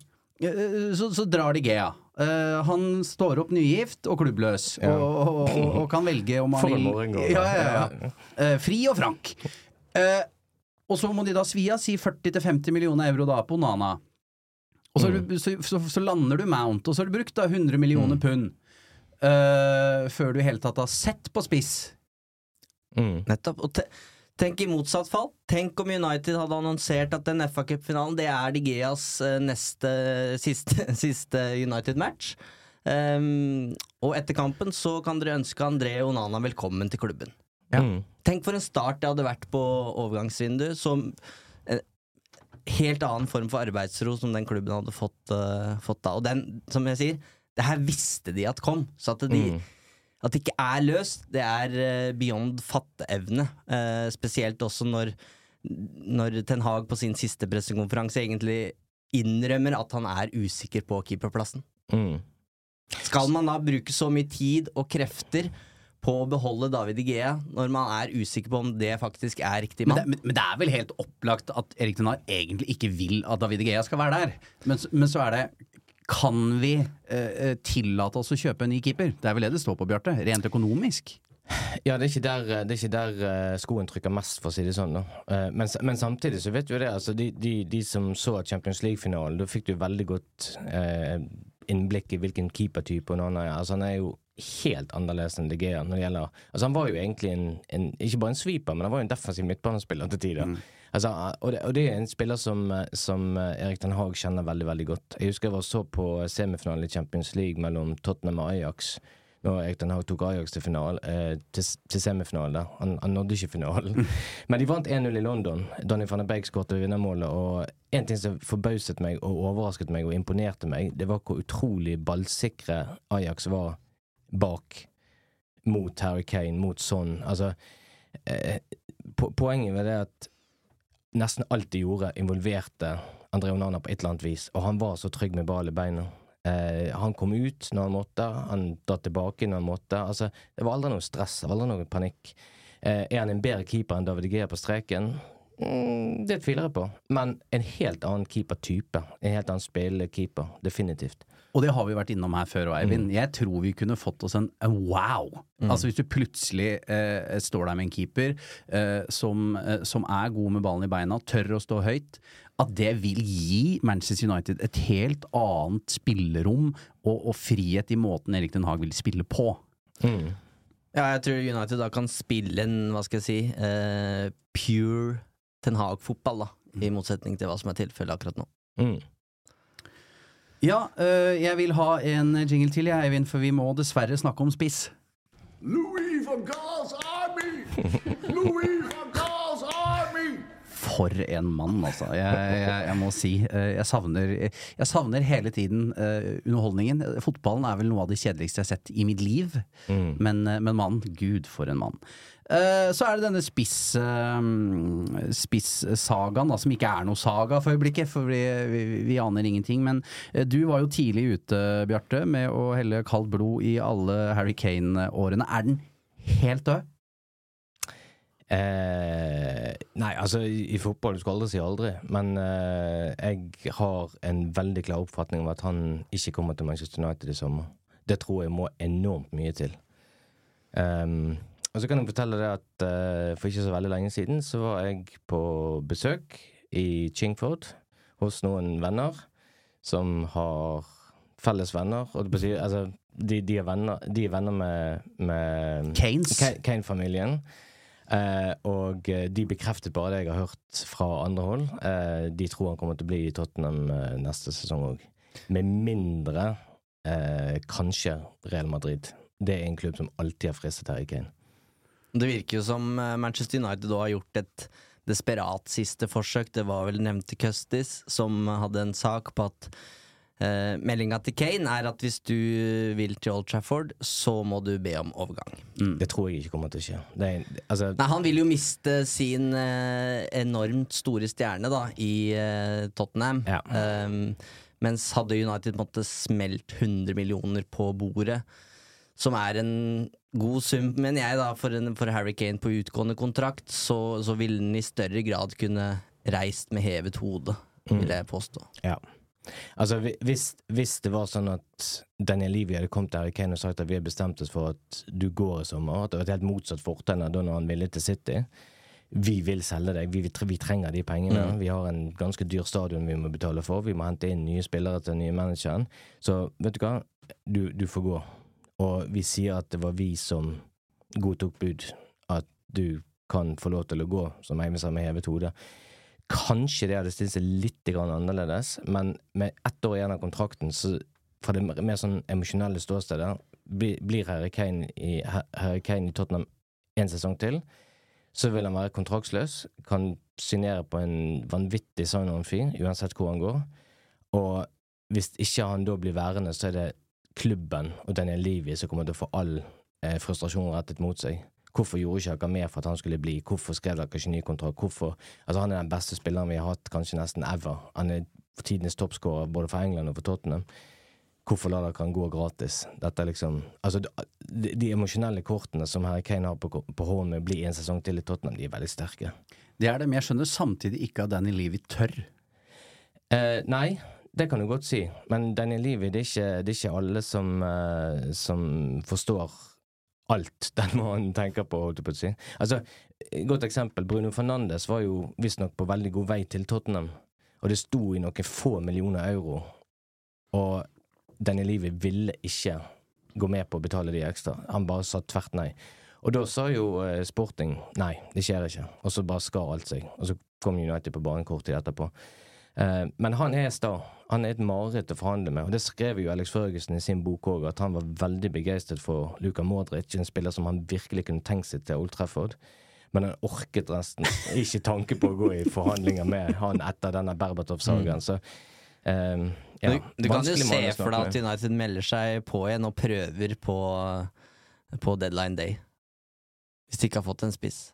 eh, så, så drar de Gea. Uh, han står opp nygift og klubbløs, Ja. og, og, og, og kan velge om han vil ja, ja, ja. Eh, Fri og frank. Uh, og så må de da svi av, si 40-50 millioner euro da på Nana. Og så, mm. du, så, så, så lander du Mount, og så har du brukt da 100 millioner pund. Eh, før du i hele tatt har sett på spiss. Mm. Nettopp. Og te tenk i motsatt fall. Tenk om United hadde annonsert at den FA Cup-finalen Det er De Geas eh, neste siste, siste United-match. Um, og etter kampen så kan dere ønske André Onana velkommen til klubben. Ja. Mm. Tenk for en start det hadde vært på overgangsvinduet. Som en helt annen form for arbeidsro som den klubben hadde fått, uh, fått da. Og den, som jeg sier, det her visste de at kom. Så at, de, Mm. at det ikke er løst, det er eh, beyond fatteevne. Eh, spesielt også når, når Ten Hag på sin siste pressekonferanse egentlig innrømmer at han er usikker på keeperplassen. Mm. Skal man da bruke så mye tid og krefter på å beholde David Igea når man er usikker på om det faktisk er riktig Men mann? det, men, men det er vel helt opplagt at Erik Denar egentlig ikke vil at David Gea skal være der. Men, men så er det Kan vi eh, eh, tillate oss å kjøpe en ny keeper? Det er vel det det står på, Bjarte? Rent økonomisk. Ja, det er ikke der, det er ikke der eh, skoen trykker mest, for å si det sånn. Eh, men, men samtidig så vet du jo det. Altså, de, de, de som så Champions League-finalen, da fikk du veldig godt eh, innblikk i hvilken keepertype han er. Altså, han er jo helt annerledes enn De Gea når det gjelder Altså, han var jo egentlig en, en ikke bare en sweeper, men han var jo en defensiv midtbanespiller til tider. Altså, og, det, og det er en spiller som, som Erik Den Haag kjenner veldig, veldig godt. Jeg husker jeg var så på semifinalen i Champions League mellom Tottenham og Ajax når Erik Den Haag tok Ajax til, final, eh, til, til semifinalen. Han, han nådde ikke finalen. Men de vant 1-0 i London. Donny van de Beek skåret vinnermålet. Og en ting som forbauset meg og overrasket meg og imponerte meg, det var hvor utrolig ballsikre Ajax var bak mot Harry Kane, mot Son. Altså, eh, po poenget med det er at nesten alt de gjorde, involverte André Onana på et eller annet vis, og han var så trygg med ball i beina. Eh, han kom ut når han måtte, han datt tilbake når han måtte. Altså, det var aldri noe stress, det var aldri noe panikk. Eh, er han en bedre keeper enn David Gea på streken? Mm, det tviler jeg på. Men en helt annen keepertype. En helt annen spillekeeper. Definitivt. Og det har vi vært innom her før, Eivind. Mm. Jeg tror vi kunne fått oss en, en wow. Altså Hvis du plutselig eh, står der med en keeper eh, som, eh, som er god med ballen i beina, tør å stå høyt, at det vil gi Manchester United et helt annet spillerom og, og frihet i måten Erik Den Haag vil spille på. Mm. Ja, jeg tror United da kan spille en, hva skal jeg si, eh, pure Ten Hag-fotball, da. I motsetning til hva som er tilfellet akkurat nå. Mm. Ja, eh, jeg vil ha en jingle til, jeg, Eivind, for vi må dessverre snakke om spiss. Louis van Gaal's army! Louis van Gaal's army! For en mann, altså. Jeg, jeg, jeg må si. eh, Jeg savner, jeg savner hele tiden eh, underholdningen. Fotballen er vel noe av det kjedeligste jeg har sett i mitt liv. Men, eh, men mann, gud for en mann. Eh, Så er det denne spiss, eh, spissagaen, da, som ikke er noe saga for øyeblikket, for vi, vi, vi aner ingenting. Men eh, du var jo tidlig ute, Bjarte, med å helle kaldt blod i alle Harry Kane-årene. Er den helt død? Eh, nei, altså i, i fotball du skal aldri si aldri. Men eh, jeg har en veldig klar oppfatning om at han ikke kommer til Manchester United i sommer. Det tror jeg må enormt mye til. Ehm, og så kan jeg fortelle deg at uh, for ikke så veldig lenge siden så var jeg på besøk i Chingford hos noen venner som har felles venner. Og det betyr, altså, de, de, er venner, de er venner med, med Kanes. Kane-familien. Eh, og eh, de bekreftet bare det jeg har hørt fra andre hold. Eh, de tror han kommer til å bli i Tottenham eh, neste sesong òg. Med mindre eh, kanskje Real Madrid. Det er en klubb som alltid har fristet Harry Kane. Det virker jo som eh, Manchester United har gjort et desperat siste forsøk. Det var vel nevnte Custis som hadde en sak på at eh, meldinga til Kane er at hvis du vil til Old Trafford, så må du be om overgang. Det tror jeg ikke kommer til å skje. Det er, altså, Nei, han vil jo miste sin eh, enormt store stjerne da i eh, Tottenham. Ja. Um, mens hadde United måtte smelt 100 millioner på bordet, som er en god sum, mener jeg, da, for, en, for Harry Kane på utgående kontrakt, så, så ville han i større grad kunne reist med hevet hode, vil jeg påstå. Ja. Altså, hvis, hvis det var sånn at Daniel Levy hadde kommet til Harry Kane og sagt at vi har bestemt oss for at du går i sommer, at det var et helt motsatt fortegn av da han ville til City Vi vil selge deg, vi, vi trenger de pengene. Vi har en ganske dyr stadion vi må betale for. Vi må hente inn nye spillere til den nye manageren. Så vet du hva, du, du får gå. Og vi sier at det var vi som godtok bud, at du kan få lov til å gå, som sa, med hevet hode. Kanskje det hadde stilt seg litt annerledes, men med ett år igjen av kontrakten, så fra det mer sånn emosjonelle ståstedet, blir Harry Kane i, i Tottenham en sesong til, så vil han være kontraktsløs, kan signere på en vanvittig sign-on-fee, uansett hvor han går. Og hvis ikke han da blir værende, så er det klubben og Daniel Levy som kommer til å få all eh, frustrasjon rettet mot seg. Hvorfor gjorde ikke dere mer for at han skulle bli? Hvorfor skrev dere ikke ny kontrakt? Hvorfor? Altså, han er den beste spilleren vi har hatt kanskje nesten ever. Han er tidenes toppskårer både for England og for Tottenham. Hvorfor lar dere han gå gratis? Dette er liksom Altså, de, de emosjonelle kortene som Harry Kane har på, på hånden med å bli en sesong til i Tottenham, de er veldig sterke. Det er det, men jeg skjønner samtidig ikke at Danny Levy tør. Eh, nei, det kan du godt si. Men denne livet, det er ikke, det er ikke alle som, eh, som forstår alt den mannen tenker på, holdt jeg på å si. Altså, godt eksempel. Bruno Fernandes var jo visstnok på veldig god vei til Tottenham. Og det sto i noen få millioner euro. Og denne livet ville ikke gå med på å betale de ekstra. Han bare sa tvert nei. Og da sa jo eh, Sporting nei, det skjer ikke. Og så bare skar alt seg. Og så kom United på banen kort tid etterpå. Eh, men han er sta. Han er et mareritt å forhandle med. Og det skrev jo Alex Førgesen i sin bok òg, at han var veldig begeistret for Luka Modric, en spiller som han virkelig kunne tenkt seg til Old Trafford. Men han orket resten. Ikke tanke på å gå i forhandlinger med han etter denne Berbatov-sagaen. Så eh, ja, du, du kan jo se for deg at. United melder seg på igjen og prøver på, på deadline day. Hvis de ikke har fått en spiss.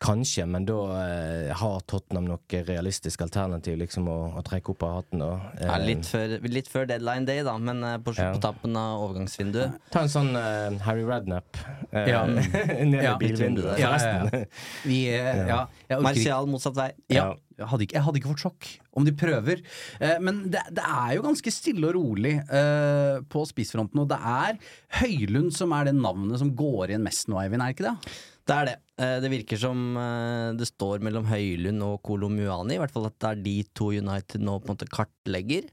Kanskje, men da eh, har Tottenham noe realistisk alternativ liksom å, å trekke opp av hatten. Og, eh, Ja, litt, før, litt før deadline day, da, men eh, på, Ja. på tappen av overgangsvinduet. Ta en sånn eh, Harry Radnap eh, Ja. ned i Ja. bilvinduet. Ja, ja, ja. Vi, eh, Martial motsatt vei. Ja, jeg hadde, ikke, jeg hadde ikke fått sjokk om de prøver. Eh, men det, det er jo ganske stille og rolig eh, på spissfronten. Og det er Høylund som er det navnet som går igjen mest nå, Eivind, er ikke det? Det er det. Eh, Det virker som eh, det står mellom Høylund og Kolomuani. I hvert fall at det er de to United nå på en måte kartlegger.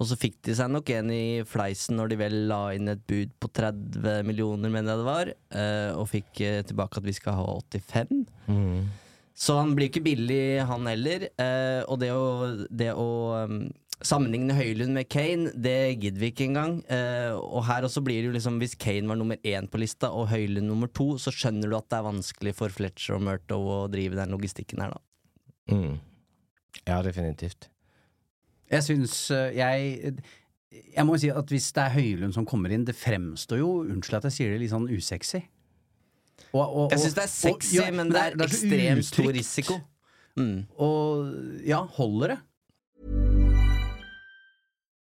Og så fikk de seg nok en i fleisen når de vel la inn et bud på 30 millioner, mener jeg det var. eh, Og fikk tilbake at vi skal ha 85. Så han blir ikke billig, han heller. Og det å, det å sammenligne Høylund med Kane, det gidder vi ikke engang. Eh, og her også blir det jo liksom Hvis Kane var nummer én på lista og Høylund nummer to, så skjønner du at det er vanskelig for Fletcher og Murto å drive den logistikken her, da. Mm. Ja, definitivt. Jeg syns eh, jeg Jeg må jo si at hvis det er Høylund som kommer inn, det fremstår jo, unnskyld at jeg sier det, litt sånn usexy. Og, og, Jeg syns det er og- sexy, ja, men det er, så ekstremt stor risiko. Mm. Og ja, holder det?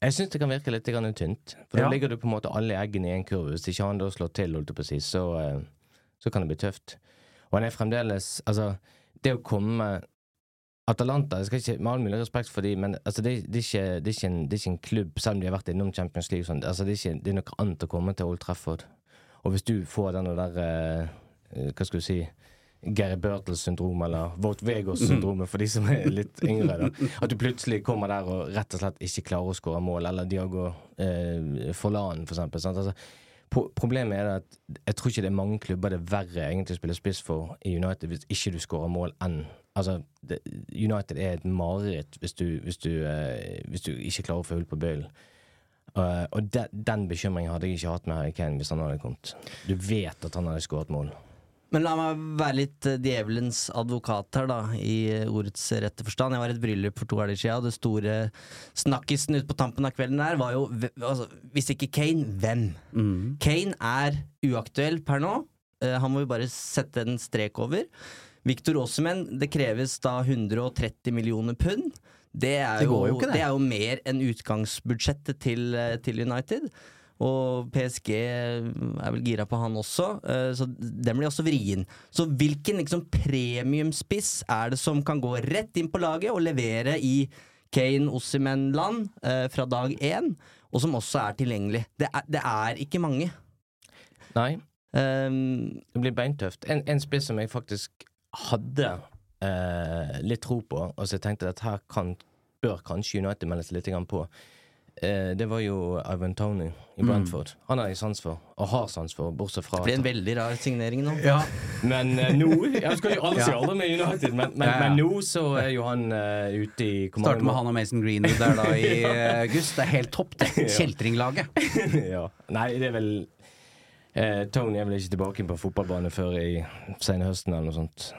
Jeg syns det kan virke litt tynt. For Ja. da ligger du på en måte alle eggene i en kurv. Hvis ikke han da slår til, si, så, eh, så kan det bli tøft. Og han er fremdeles Altså, det å komme Atalanta jeg skal ikke, Med all mulig respekt for dem, men altså, det, det, er ikke, det, er ikke en, det er ikke en klubb, selv om de har vært innom Champions League, sånn, altså, det, er ikke, det er noe annet å komme til Old Trafford. Og hvis du får den der eh, eh, Hva skal du si Gary Burtles-syndrom, eller Vought Vegos-syndromet for de som er litt yngre. da At du plutselig kommer der og rett og slett ikke klarer å skåre mål, eller Diago eh, Forlan, for eksempel. Altså, problemet er at jeg tror ikke det er mange klubber det er verre egentlig å spille spiss for i United hvis ikke du skårer mål enn Altså, det, United er et mareritt hvis du, hvis, du, eh, hvis du ikke klarer å få hull på bøylen. Uh, og de, den bekymringen hadde jeg ikke hatt med Harry Kane hvis han hadde kommet. Du vet at han hadde skåret mål. Men la meg være litt eh, djevelens advokat her, da, i eh, ordets rette forstand. Jeg var i et bryllup for to helger siden, og det store snakkisen ute på tampen av kvelden der var jo altså, Hvis ikke Kane, hvem? Kane er uaktuell per nå. Eh, han må vi bare sette en strek over. Victor Aasemen, det kreves da 130 millioner pund. Det er, Det jo, jo det. det er jo mer enn utgangsbudsjettet til, til United. Og PSG er vel gira på han også, eh, så den blir også vrien. Så hvilken liksom premiumspiss er det som kan gå rett inn på laget og levere i Kane Ossimen-land eh, fra dag én, og som også er tilgjengelig? Det er, det er ikke mange. Nei, Um, det blir beintøft. En, en spiss som jeg faktisk hadde eh, litt tro på, og så jeg tenkte at her kan, bør kanskje United melde seg litt på. Eh, det var jo Ivan Tony i Brentford. Han har jeg sans for, og har sans for, bortsett fra det blir en veldig rar signering nå. Men eh, nå Jeg skal jo aldri si aldri med United, men, men, Ja, ja. men nå så er jo han eh, ute i Starter med han og Mason Greenwood der da i eh, august. Det er helt topp, det. Kjeltringlaget. ja. Nei, det er vel eh, Tony er vel ikke tilbake på fotballbane før i senhøsten eller noe sånt.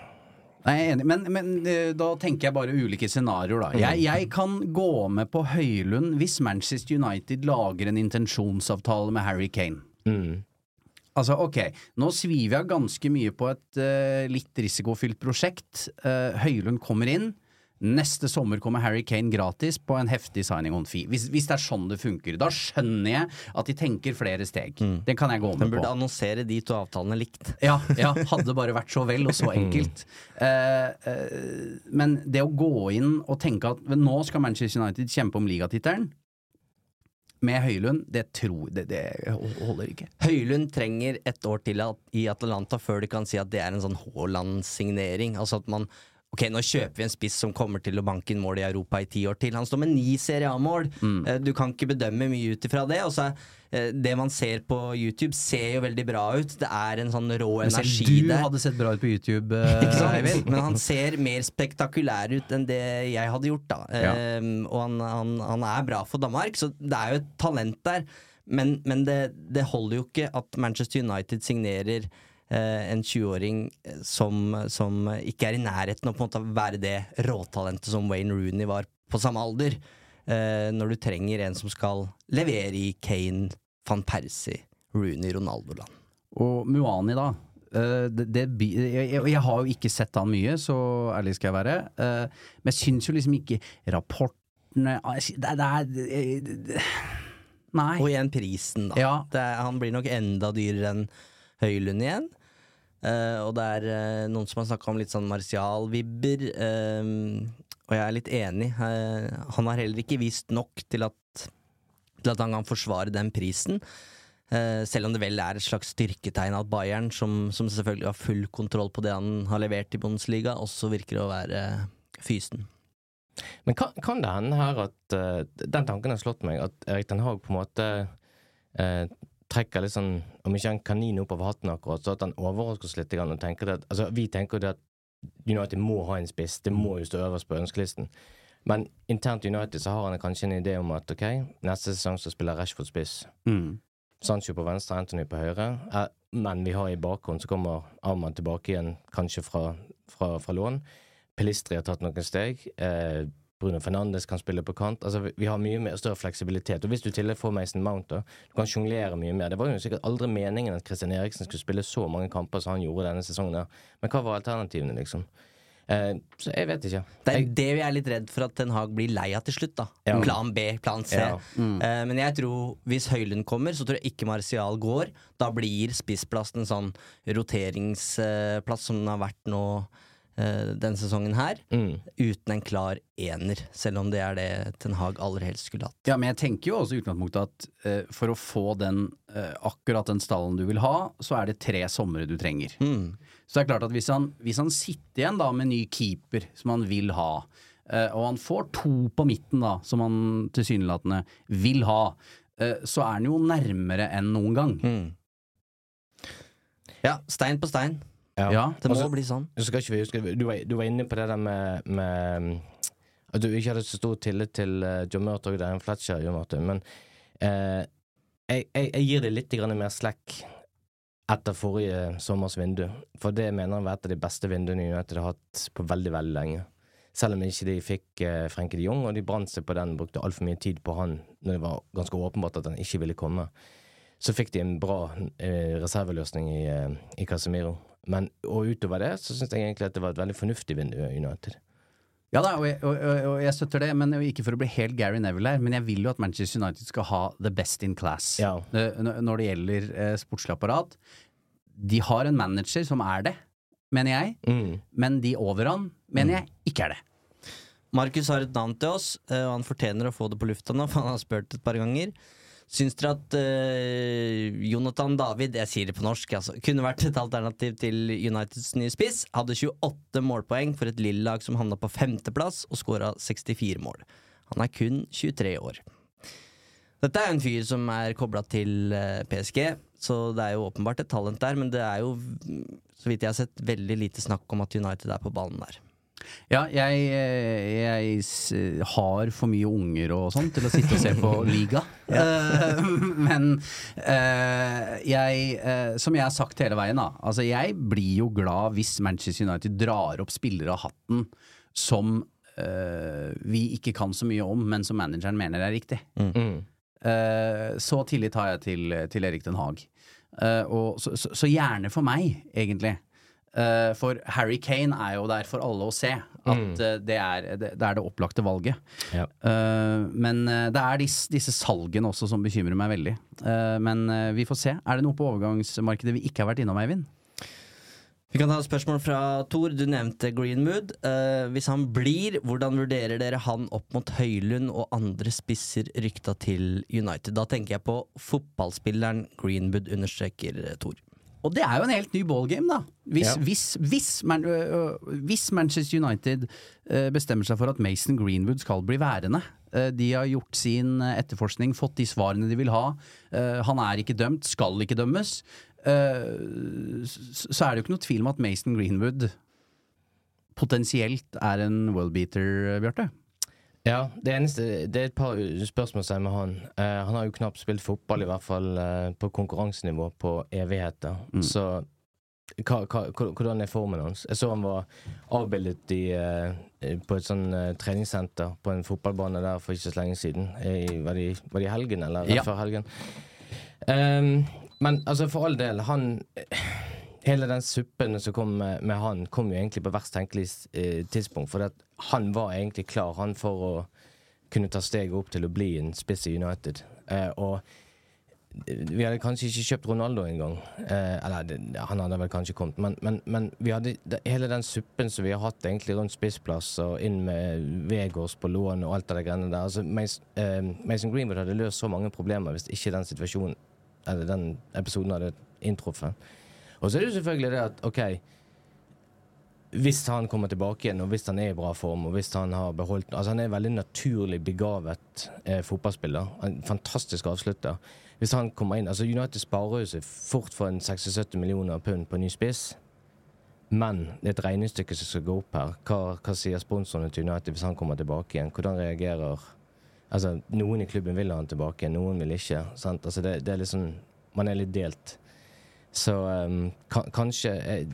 Nei, jeg er enig, men, men eh, da tenker jeg bare ulike scenarioer, da. Jeg, jeg kan gå med på Høylund hvis Manchester United lager en intensjonsavtale med Harry Kane. Mm. Altså, ok, nå sviver jeg ganske mye på et uh, litt risikofylt prosjekt. Uh, Høylund kommer inn. Neste sommer kommer Harry Kane gratis på en heftig signing on fee. Hvis, hvis det er sånn det funker. Da skjønner jeg at de tenker flere steg. Den kan jeg gå Den burde på. annonsere de to avtalene likt. Ja, ja, hadde bare vært så vel og så enkelt. Eh, eh, men det å gå inn og tenke at nå skal Manchester United kjempe om ligatittelen med Høylund, det tror det, det holder ikke. Høylund trenger et år til at, i Atalanta før de kan si at det er en sånn Haaland-signering. Altså at man Ok, nå kjøper vi en spiss som kommer til å banke inn mål i Europa i ti år til. Han står med ni Serie A-mål. Mm. Du kan ikke bedømme mye ut ifra det. Og så eh, det man ser på YouTube, ser jo veldig bra ut. Det er en sånn rå Men der. energi du hadde sett bra ut på YouTube, eh. Eivind. Men han ser mer spektakulær ut enn det jeg hadde gjort, da. Ja. Um, og han, han, han er bra for Danmark, så det er jo et talent der. Men, men det, det holder jo ikke at Manchester United signerer eh, en 20-åring som, som ikke er i nærheten av på en måte å være det råtalentet som Wayne Rooney var på samme alder. Eh, når du trenger en som skal levere i Kane, van Persie, Rooney, Ronaldo-land. Og Muani, da. Eh, det, det, jeg, jeg, har jo ikke sett han mye, så ærlig skal jeg være. Eh, men jeg syns jo liksom ikke rapportene ah, Det, er Nei. Og igjen prisen, da. Ja. Det han blir nok enda dyrere enn Høylund igjen. Eh, og det er uh, noen som har snakka om litt sånn Martial-vibber. Uh, og jeg er litt enig. Han har heller ikke vist nok til at, til at han kan forsvare den prisen. Selv om det vel er et slags styrketegn at Bayern, som, som selvfølgelig har full kontroll på det han har levert i Bundesliga, også virker å være fysen. Men kan, kan det hende her at Den tanken har slått meg, at Erik Den Haag på en måte trekker litt sånn Om ikke en kanin opp av hatten, akkurat, så at han overrasker oss litt. Og tenker det at, altså, vi tenker jo det at United må ha en spiss. Det må jo stå øverst på ønskelisten. Men internt i United så har han kanskje en idé om at ok, neste sesong så spiller Rashford spiss. Mm. Sancho på venstre, Anthony på høyre. Eh, men vi har i bakhånd så kommer Arman tilbake igjen, kanskje fra, fra, fra lån. Pelistri har tatt noen steg. Eh, Bruno Fernandes kan spille på kant. Altså, vi, har mye mer, større fleksibilitet. Og hvis du i tillegg får Mason Mount, da, du kan sjonglere mye mer. Det var jo sikkert aldri meningen at Christian Eriksen skulle spille så mange kamper som han gjorde denne sesongen. der. Men hva var alternativene, liksom? Eh, så jeg vet ikke. Det er det vi er litt redd for at Ten Hag blir lei av til slutt. da Ja. Plan B, plan C. Ja. Eh, men jeg tror hvis Høylund kommer, så tror jeg ikke Martial går. Da blir spissplassen en sånn roteringsplass som den har vært nå eh, denne sesongen her. mm, Uten en klar ener, selv om det er det Ten Hag aller helst skulle hatt. Ja, men jeg tenker jo også i utgangspunktet at uh, for å få den, uh, akkurat den stallen du vil ha, så er det tre somre du trenger. Mm. Så det er klart at hvis han, hvis han sitter igjen da med ny keeper som han vil ha, eh, og han får to på midten da, som han tilsynelatende vil ha, eh, så er han jo nærmere enn noen gang. Mm. Ja, stein på stein. Ja. Det må Altså, bli sånn. Skal ikke vi huske du var, du var inne på det der med, med At du ikke hadde så stor tillit til uh, John Murtog og Darren Fletcher, Jon Martin, men uh, jeg, jeg, jeg gir det litt grann mer slack etter forrige sommers vindu. For det mener jeg var et av de beste vinduene United har hatt på veldig, veldig lenge. Selv om ikke de fikk uh, Frenkie de Jong, og de brant seg på den, brukte altfor mye tid på han når det var ganske åpenbart at han ikke ville komme. Så fikk de en bra eh, reserveløsning i, i Casemiro. Men og utover det så syns jeg egentlig at det var et veldig fornuftig United. Ja da, og jeg, og, og, jeg støtter det, men ikke for å bli helt Gary Neville her, men jeg vil jo at Manchester United skal ha the best in class Ja. når det gjelder eh, sportslig apparat. De har en manager som er det, mener jeg, Mm. men de over han mener jeg ikke er det. Markus har et navn til oss, eh, og han fortjener å få det på lufta nå, for han har spurt et par ganger. Syns dere at uh, Jonathan David, jeg sier det på norsk, altså, kunne vært et alternativ til Uniteds nye spiss? Hadde 28 målpoeng for et lille lag som havna på femteplass, og skåra 64 mål. Han er kun 23 år. Dette er en fyr som er kobla til eh, PSG, så det er jo åpenbart et talent der, men det er jo, så vidt jeg har sett, veldig lite snakk om at United er på ballen der. Ja, jeg, eh, jeg har for mye unger og sånn til å sitte og se på liga. Eh, men eh, jeg, som jeg har sagt hele veien, da. Altså jeg blir jo glad hvis Manchester United drar opp spillere av hatten som eh, vi ikke kan så mye om, men som manageren mener er riktig. Mm. Eh, så tillit har jeg til, til Erik Den Haag. Eh, og så, så, så gjerne for meg, egentlig. Eh, for Harry Kane er jo der for alle å se. At eh, det, er, det, det er det opplagte valget. Ja. Eh, men det er disse, disse salgene også som bekymrer meg veldig. Eh, men vi får se. Er det noe på overgangsmarkedet vi ikke har vært innom, Eivind? Vi kan ta et spørsmål fra Thor. Du nevnte Greenwood. Eh, hvis han blir, hvordan vurderer dere han opp mot Høylund og andre spisser rykta til United? Da tenker jeg på fotballspilleren Greenwood, understreker Tor. Og det er jo en helt ny ballgame, da. Hvis, Ja. hvis, hvis, Man, hvis Manchester United bestemmer seg for at Mason Greenwood skal bli værende De har gjort sin etterforskning, fått de svarene de vil ha. Han er ikke dømt, skal ikke dømmes. Så er det jo ikke noe tvil om at Mason Greenwood potensielt er en worldbeater, Bjarte. Ja, det eneste Det er et par spørsmålstegn med han. Eh, han har jo knapt spilt fotball, i hvert fall eh, på konkurransenivå, på evigheter. Så hva, hva, hvordan er formen hans? Jeg så han var avbildet i, eh, på et sånn eh, treningssenter på en fotballbane der for ikke så lenge siden. I, var, det, i- var det i helgen, eller rett Ja. før helgen? Um, men altså, for all del, han Hele den suppen som kom med, med han, kom jo egentlig på verst tenkelig eh, tidspunkt. For han var egentlig klar han for å kunne ta steget opp til å bli en spiss i United. Eh, og vi hadde kanskje ikke kjøpt Ronaldo engang. Eh, eller det, han hadde vel kanskje kommet, men, men, men vi hadde det, hele den suppen som vi har hatt egentlig rundt spissplass og inn med Vegårs på lån og alt det greiene der. Altså, eh, Mason Greenwood hadde løst så mange problemer hvis ikke den situasjonen eller den episoden hadde inntruffet. Og så er det jo selvfølgelig det at OK Hvis han kommer tilbake igjen, og hvis han er i bra form, og hvis han har beholdt Altså, han er veldig naturlig begavet eh, fotballspiller. En fantastisk avslutter. Hvis han kommer inn Altså, United sparer seg fort for en 76 millioner pund på en ny spiss. Men det er et regnestykke som skal gå opp her. Hva, hva sier sponsorene til United hvis han kommer tilbake igjen? Hvordan reagerer Altså, noen i klubben vil ha han tilbake, noen vil ikke. Sant? Altså, det, det er liksom Man er litt delt. Så um, ka- kanskje eh,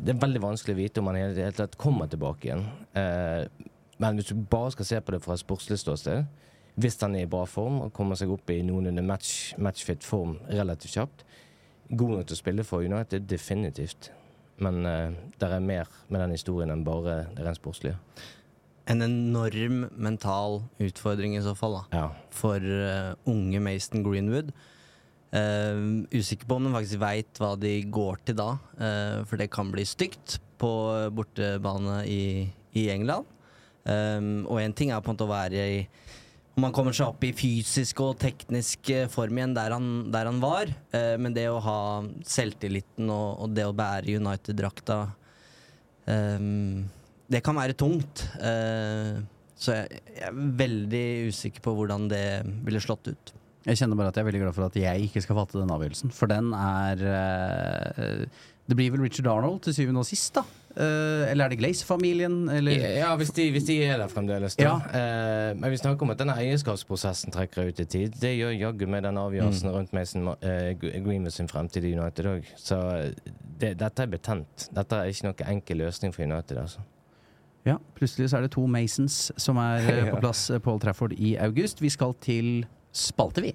Det er veldig vanskelig å vite om han i det hele tatt kommer tilbake igjen. Uh, men hvis du bare skal se på det fra et sportslig ståsted, hvis han er i bra form og kommer seg opp i noenlunde match, matchfit form relativt kjapt, god nok til å spille for United, definitivt. Men uh, det er mer med den historien enn bare det rent sportslige. En enorm mental utfordring i så fall, da. Ja. For uh, unge Mason Greenwood. Eh, usikker på om de faktisk veit hva de går til da, uh, for det kan bli stygt på bortebane i, i England. Um, og én ting er på en måte å være i Om han kommer seg opp i fysisk og teknisk form igjen der han, der han var, uh, men det å ha selvtilliten og, og det å bære United-drakta um, Det kan være tungt. så jeg, jeg er veldig usikker på hvordan det ville slått ut. Jeg kjenner bare at jeg er veldig glad for at jeg ikke skal fatte den avgjørelsen, for den er uh, Det blir vel Richard Arnold til syvende og sist, da? Eh, eller er det Glaze-familien? Eller Ja, hvis de, hvis de er der fremdeles. Da. Ja. Eh, men vi snakker om at denne eierskapsprosessen trekker ut i tid. Det gjør jaggu med den avgjørelsen rundt Mason Ma- eh, Greenwood sin fremtid i United òg. Så eh, det, dette er betent. Dette er ikke noen enkel løsning for United. altså. Ja, plutselig så er det to Masons som er ja. på plass Paul Trafford i august. Vi skal til spalte, vi.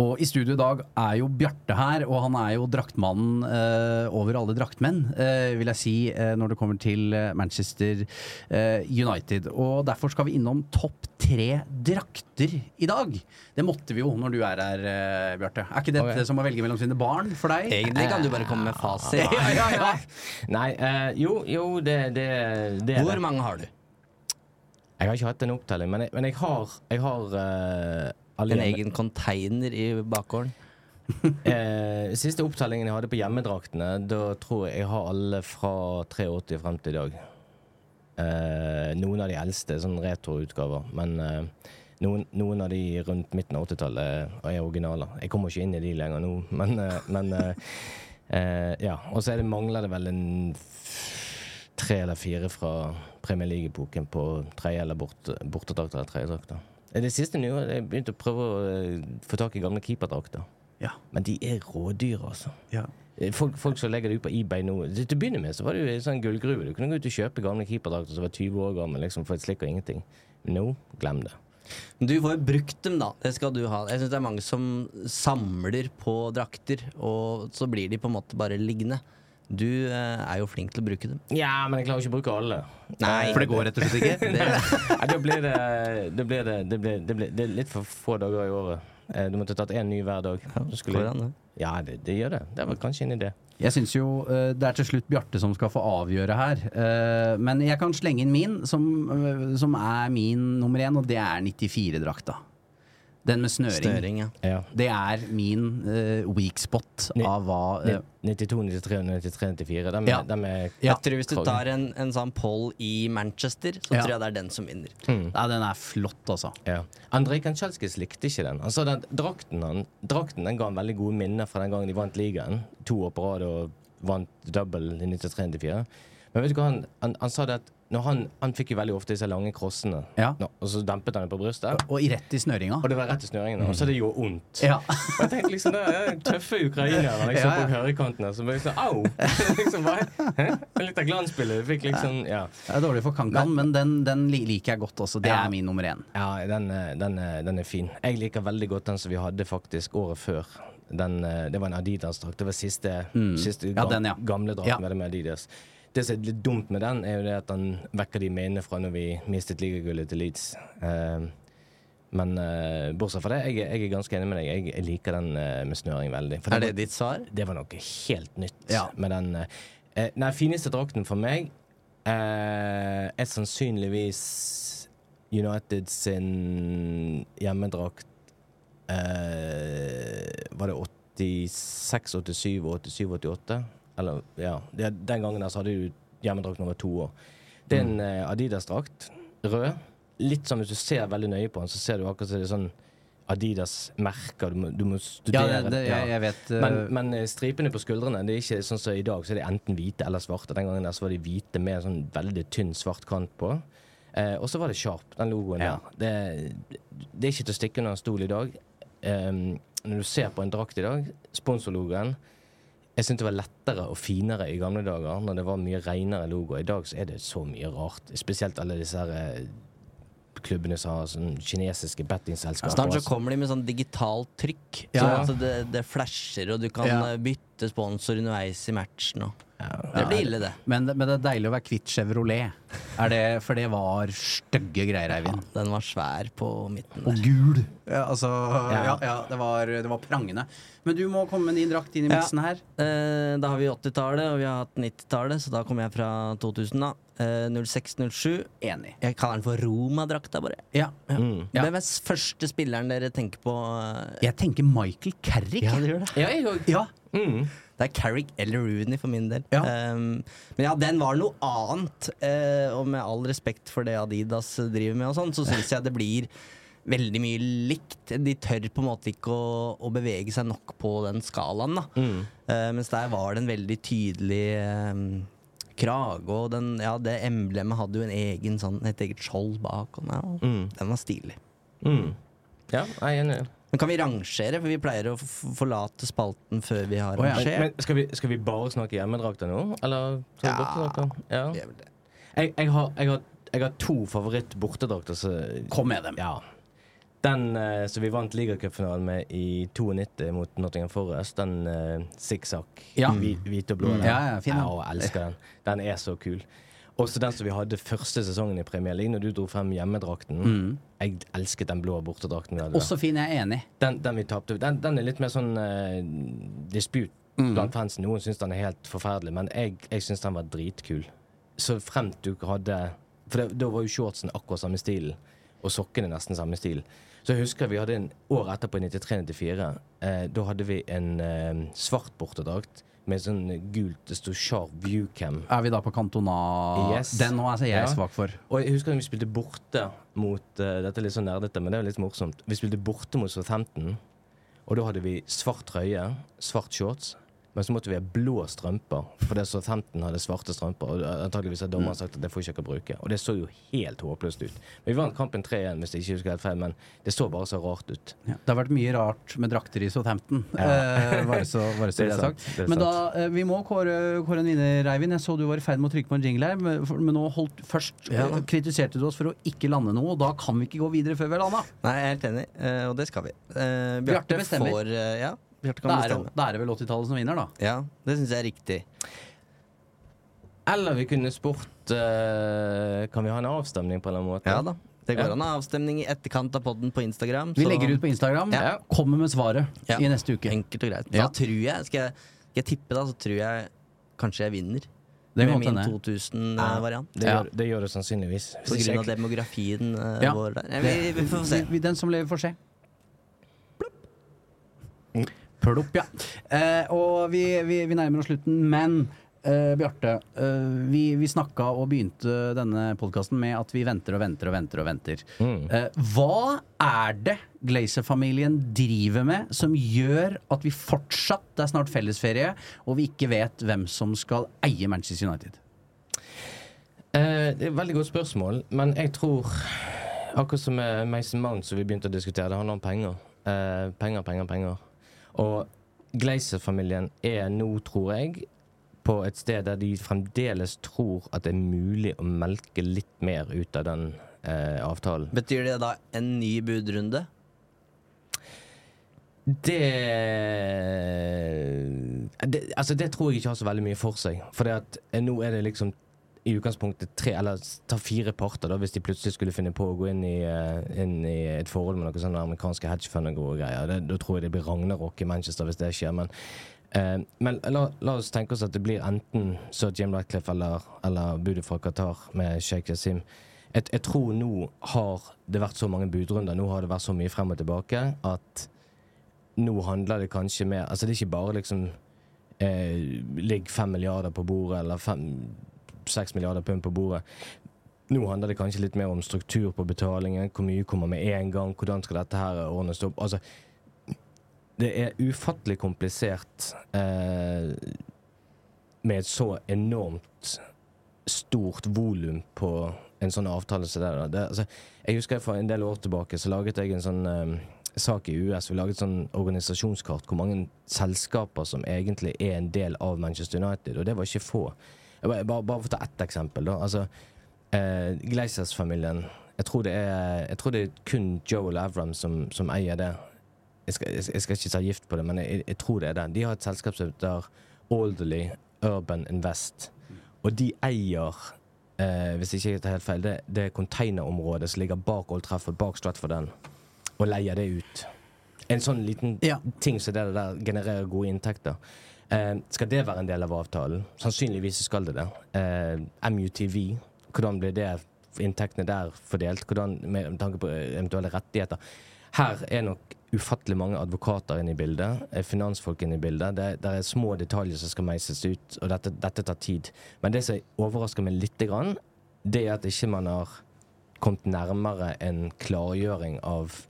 Og i studio i dag er jo Bjarte her, og han er jo draktmannen eh, over alle draktmenn, eh, vil jeg si, eh, når det kommer til eh, Manchester eh, United. Og derfor skal vi innom topp tre drakter i dag. Det måtte vi jo når du er her, eh, Bjarte. Er ikke dette okay. som å velge mellom sine barn for deg? Egentlig kan du bare komme med fasit. Ja, ja, ja. Nei, eh, jo, jo, det, det, det Hvor mange har du? Jeg har ikke hatt en opptelling, men jeg, men jeg har, jeg har eh, En egen container i bakgården? Eh, siste opptellingen jeg hadde på hjemmedraktene, da tror jeg jeg har alle fra 83 frem til i dag. Eh, noen av de eldste, sånn retroutgaver, men eh, noen, noen av de rundt midten av 80-tallet er originaler. Jeg kommer ikke inn i de lenger nå, men, eh, men eh, eh, Ja. Og så er mangler det vel en tre eller fire fra Premier League-epoken på tredje- eller bort, bortedrakter eller tredjedrakter. Det siste nye, jeg begynte å prøve å eh, få tak i gamle keeperdrakter. Ja. Men de er rådyre, altså. Ja. Eh, Folk, folk som legger det ut på eBay nå til å begynne med så var det jo en sånn gullgruve. Du kunne gå ut og kjøpe gamle keeperdrakter som var 20 år gamle liksom, for et slikk og ingenting. Nå no, glem det. Du får jo brukt dem, da. Det skal du ha. Jeg syns det er mange som samler på drakter, og så blir de på en måte bare liggende. Du eh, er jo flink til å bruke dem. Ja, men jeg klarer ikke å bruke alle. Nei, For det går rett og slett ikke? Det, Nei, da blir det, det, blir det, det, blir, det, blir, det er litt for få dager i året. Eh, Du måtte tatt én ny hver dag. Ja, skulle- det. Ja, det, det gjør det. Det var kanskje en idé. Jeg syns jo eh, det er til slutt Bjarte som skal få avgjøre her. Eh, men jeg kan slenge inn min, som, som er min nummer én, og det er 94-drakta. Den med snøring. Snøring, ja. Ja. Det er min uh, weak spot Ni- av hva uh, 92, 93 og 93, 94. De, Ja. dem er Ja. Jeg tror Hvis du tar en, en sånn poll i Manchester, så Ja. tror jeg det er den som vinner. Ja, den er flott, altså. Ja. Andrej Kanchelskis likte ikke den. Altså, den drakten, han, drakten den ga han veldig gode minner fra den gangen de vant ligaen. To år på rad og vant double i 93-94. Men vet du hva, han, han, han sa det at han, han fikk jo veldig ofte disse lange krossene, Ja. Nå, og så dempet han det på brystet. Og i rett i snøringa. Og det var rett i snøringen, og så det gjorde vondt. Ja. Og jeg tenkte liksom, det er tøffe ukrainere liksom, Ja, ja. på høyrekantene som liksom Au! liksom bare, Hæ? Litt av glansbildet. Fikk liksom Ja. Det er dårlig for Kankan, men den, den liker jeg godt også. Det er min nummer én. Ja, den, er- den, er- den er fin. Jeg liker veldig godt den som vi hadde faktisk året før. Den, eh, det var en Adidas-drakt. Det var siste, siste Mm. Ja, den, ja. gamle drakten Ja. med Adidas. Det som er litt dumt med den, er jo det at den vekker de minnene fra når vi mistet ligagullet til Leeds. Uh, men uh, bortsett fra det, jeg, jeg er ganske enig med deg. Jeg, jeg liker den uh, med snøring veldig. For Er det var- ditt svar? det var noe helt nytt Ja. med den eh, Nei, fineste drakten for meg er sannsynligvis United sin hjemmedrakt Var det 86, 87 og 87, 88? Eller, ja. Den gangen der så hadde du hjemmedrakt over to år. Det er en mm. Adidas-drakt. Rød. Litt sånn hvis du ser veldig nøye på den, så ser du akkurat som det er sånn Adidas-merker. Du, du må Ja, studere det, det, jeg, jeg vet uh... men, men eh, stripene på skuldrene Det er ikke sånn som i dag, så er de enten hvite eller svarte. Den gangen der så var de hvite med sånn veldig tynn svart kant på. Eh, og så var det Sharp, den logoen Ja. der. Det, det er ikke til å stikke under en stol i dag. Um, når du ser på en drakt i dag, sponsorlogoen Jeg syntes det var lettere og finere i gamle dager, når det var mye renere logo. I dag så er det så mye rart. Spesielt alle disse her eh, klubbene som har sånn kinesiske bettingselskaper. Snart så kommer de med sånn digitalt trykk. Ja. Sånn at det, det flasher, og du kan Ja. eh, bytte sponsor underveis i matchen. Og. Det blir ille, det. men, men det er deilig å være kvitt Chevrolet. Er det, for det var stygge greier, Eivind. Den var svær på midten Og gul. Ja, altså, ja. Ja, det, var, det var prangende. Men du må komme med din drakt inn i Ja. miksen her. Eh, da har vi 80-tallet, og vi har hatt 90-tallet, så da kommer jeg fra 2000, da. Eh, 06-07. Enig. Jeg kaller den for Roma-drakta, bare. Ja. Ja. Mm. Hvem er første spilleren dere tenker på? eh? Jeg tenker Michael Carrick. Ja, det gjør det. Ja, jeg òg. Ja. Mm. Det er Carrick eller Rooney for min del. Ja. Um, men ja, den var noe annet. Uh, og med all respekt for det Adidas driver med, og sånn, så syns jeg det blir veldig mye likt. De tør på en måte ikke å, å bevege seg nok på den skalaen. da Mm. Uh, mens der var det en veldig tydelig um, krage, og den, ja, det emblemet hadde jo en egen sånn, et eget skjold bak. Og, ja, Mm. Den var stilig. Mm. Ja, jeg er enig. Men kan vi rangere? For vi pleier å forlate spalten før vi har oh, ja. rangert. Men skal vi, skal vi bare snakke hjemmedrakter nå, eller Ja. Ja. Jeg, jeg, har, jeg, har, jeg har to favoritt-bortedrakter. Kom med dem. Ja. Den eh, som vi vant ligacupfinalen med i 92 mot Nottingham Forest, den uh, sikksakk, Ja. hvi- hvite og blå. Mm. den. Ja, ja, fin, den. Jeg elsker den. Den er så kul. Også den som vi hadde første sesongen i Premier League, når du dro frem hjemmedrakten. Jeg elsket den blå bortedrakten. Også fin, jeg er enig. Den, den vi tapte den, den er litt mer sånn uh, disput blant fansen. Noen syns den er helt forferdelig, men jeg, jeg syns den var dritkul. Så fremt du hadde For da var jo shortsen akkurat samme stilen, og sokkene nesten samme stil. Så jeg husker vi hadde en år etterpå, i 93-94, eh, da hadde vi en eh, svart bortedrakt med sånn gult Det sto Sharp Viewcam. Er vi da på Cantona? Yes. Den nå er altså jeg Ja. svak for. Og jeg husker at vi spilte borte mot uh, Dette er litt sånn nerdete, men det er jo litt morsomt. Vi spilte borte mot Southampton, og da hadde vi svart trøye, svart shorts. Men så måtte vi ha blå strømper, for det Southampton hadde svarte strømper. Og antageligvis har dommeren sagt at det får ikke dere bruke. Og det så jo helt håpløst ut. Men vi vant kampen 3-1, hvis jeg ikke husker helt feil, men det så bare så rart ut. Ja. Det har vært mye rart med drakter i Southampton. Eh, bare så, bare så Det er det er sagt. det er Men da, eh, vi må kåre, kåre en vinner, Eivind. Jeg så du var i ferd med å trykke på en jingle her, men, for- men nå holdt først Ja. eh, kritiserte du oss for å ikke lande noe, og da kan vi ikke gå videre før vi har landa. Nei, jeg er helt enig, eh, og det skal vi. Eh, Bjarte Bjarte bestemmer. får eh, Ja, Kan Da er, det- bestemme. da er det vel 80-tallet som vinner, da. Ja, det syns jeg er riktig. Eller vi kunne spurt eh, Kan vi ha en avstemning på en eller annen måte? Ja da. Det går Ja. an å ha avstemning i etterkant av podden på Instagram. Vi så- legger ut på Instagram. Ja. Kommer med svaret Ja. i neste uke. Enkelt og greit. Ja. Da tror jeg Skal jeg, skal jeg tippe, da, så tror jeg kanskje jeg vinner. Det kan med min hende. 2000-variant. Det, Ja. gjør, det gjør det sannsynligvis. På Hvis grunn ikke av demografien eh, Ja. vår der. Ja, vi, vi får se. Vi, den som lever, får se. Plopp, ja. Eh, og vi, vi, vi nærmer oss slutten, men eh, Bjarte, eh, vi, vi snakka og begynte denne podkasten med at vi venter og venter og venter og venter. Mm. Eh, hva er det Glazer-familien driver med som gjør at vi fortsatt, det er snart fellesferie, og vi ikke vet hvem som skal eie Manchester United? Eh, det er et veldig godt spørsmål, men jeg tror Akkurat som med Mason Mount som vi begynte å diskutere, det handler om penger. Eh, penger, penger, penger. Og Gleiser-familien er nå, tror jeg, på et sted der de fremdeles tror at det er mulig å melke litt mer ut av den eh, avtalen. Betyr det da en ny budrunde? Det, det Altså, det tror jeg ikke har så veldig mye for seg. For eh, nå er det liksom i utgangspunktet tre, eller ta fire parter, da, hvis de plutselig skulle finne på å gå inn i, eh, inn i et forhold med noen sånne amerikanske hedgefund og greier. Det, da tror jeg det blir ragnarok i Manchester hvis det skjer. Men, Uh, men la, la oss tenke oss at det blir enten Sir Jim Ratcliffe eller, eller budet fra Qatar med Sheikh Yasim. Jeg, jeg tror nå har det vært så mange budrunder, nå har det vært så mye frem og tilbake, at nå handler det kanskje mer Altså det er ikke bare liksom eh, Ligg fem milliarder på bordet, eller fem, seks milliarder pund på bordet. Nå handler det kanskje litt mer om struktur på betalingen. Hvor mye kommer med en gang? Hvordan skal dette her ordnes opp? Altså, det er ufattelig komplisert eh, med et så enormt stort volum på en sånn avtale som det. der. altså, jeg husker for en del år tilbake så laget jeg en sånn eh, sak i US. Vi laget sånn organisasjonskart hvor mange selskaper som egentlig er en del av Manchester United, og det var ikke få. Bare, bare, for å ta ett eksempel, da. Altså, eh, Glazers-familien jeg, tror det jeg tror det er kun Joel Avram som, som eier det. Jeg skal, jeg, jeg skal ikke ta gift på det, men jeg, tror det er det. De har et selskap som heter Alderly Urban Invest. Og de eier, eh, hvis jeg tar helt feil, det, det containerområdet som ligger bak Old Trafford, bak Stratford End, og leier det ut. En sånn liten Ja. ting som det der genererer gode inntekter. Eh, skal det være en del av avtalen? Sannsynligvis skal det det. Eh, MUTV, hvordan blir det inntektene der fordelt? Hvordan, med tanke på eventuelle rettigheter? Her er nok ufattelig mange advokater inne i bildet, eh, finansfolk inne i bildet. Det, det er små detaljer som skal meises ut, og dette, dette tar tid. Men det som overrasker meg lite grann, det er at ikke man har kommet nærmere en klargjøring av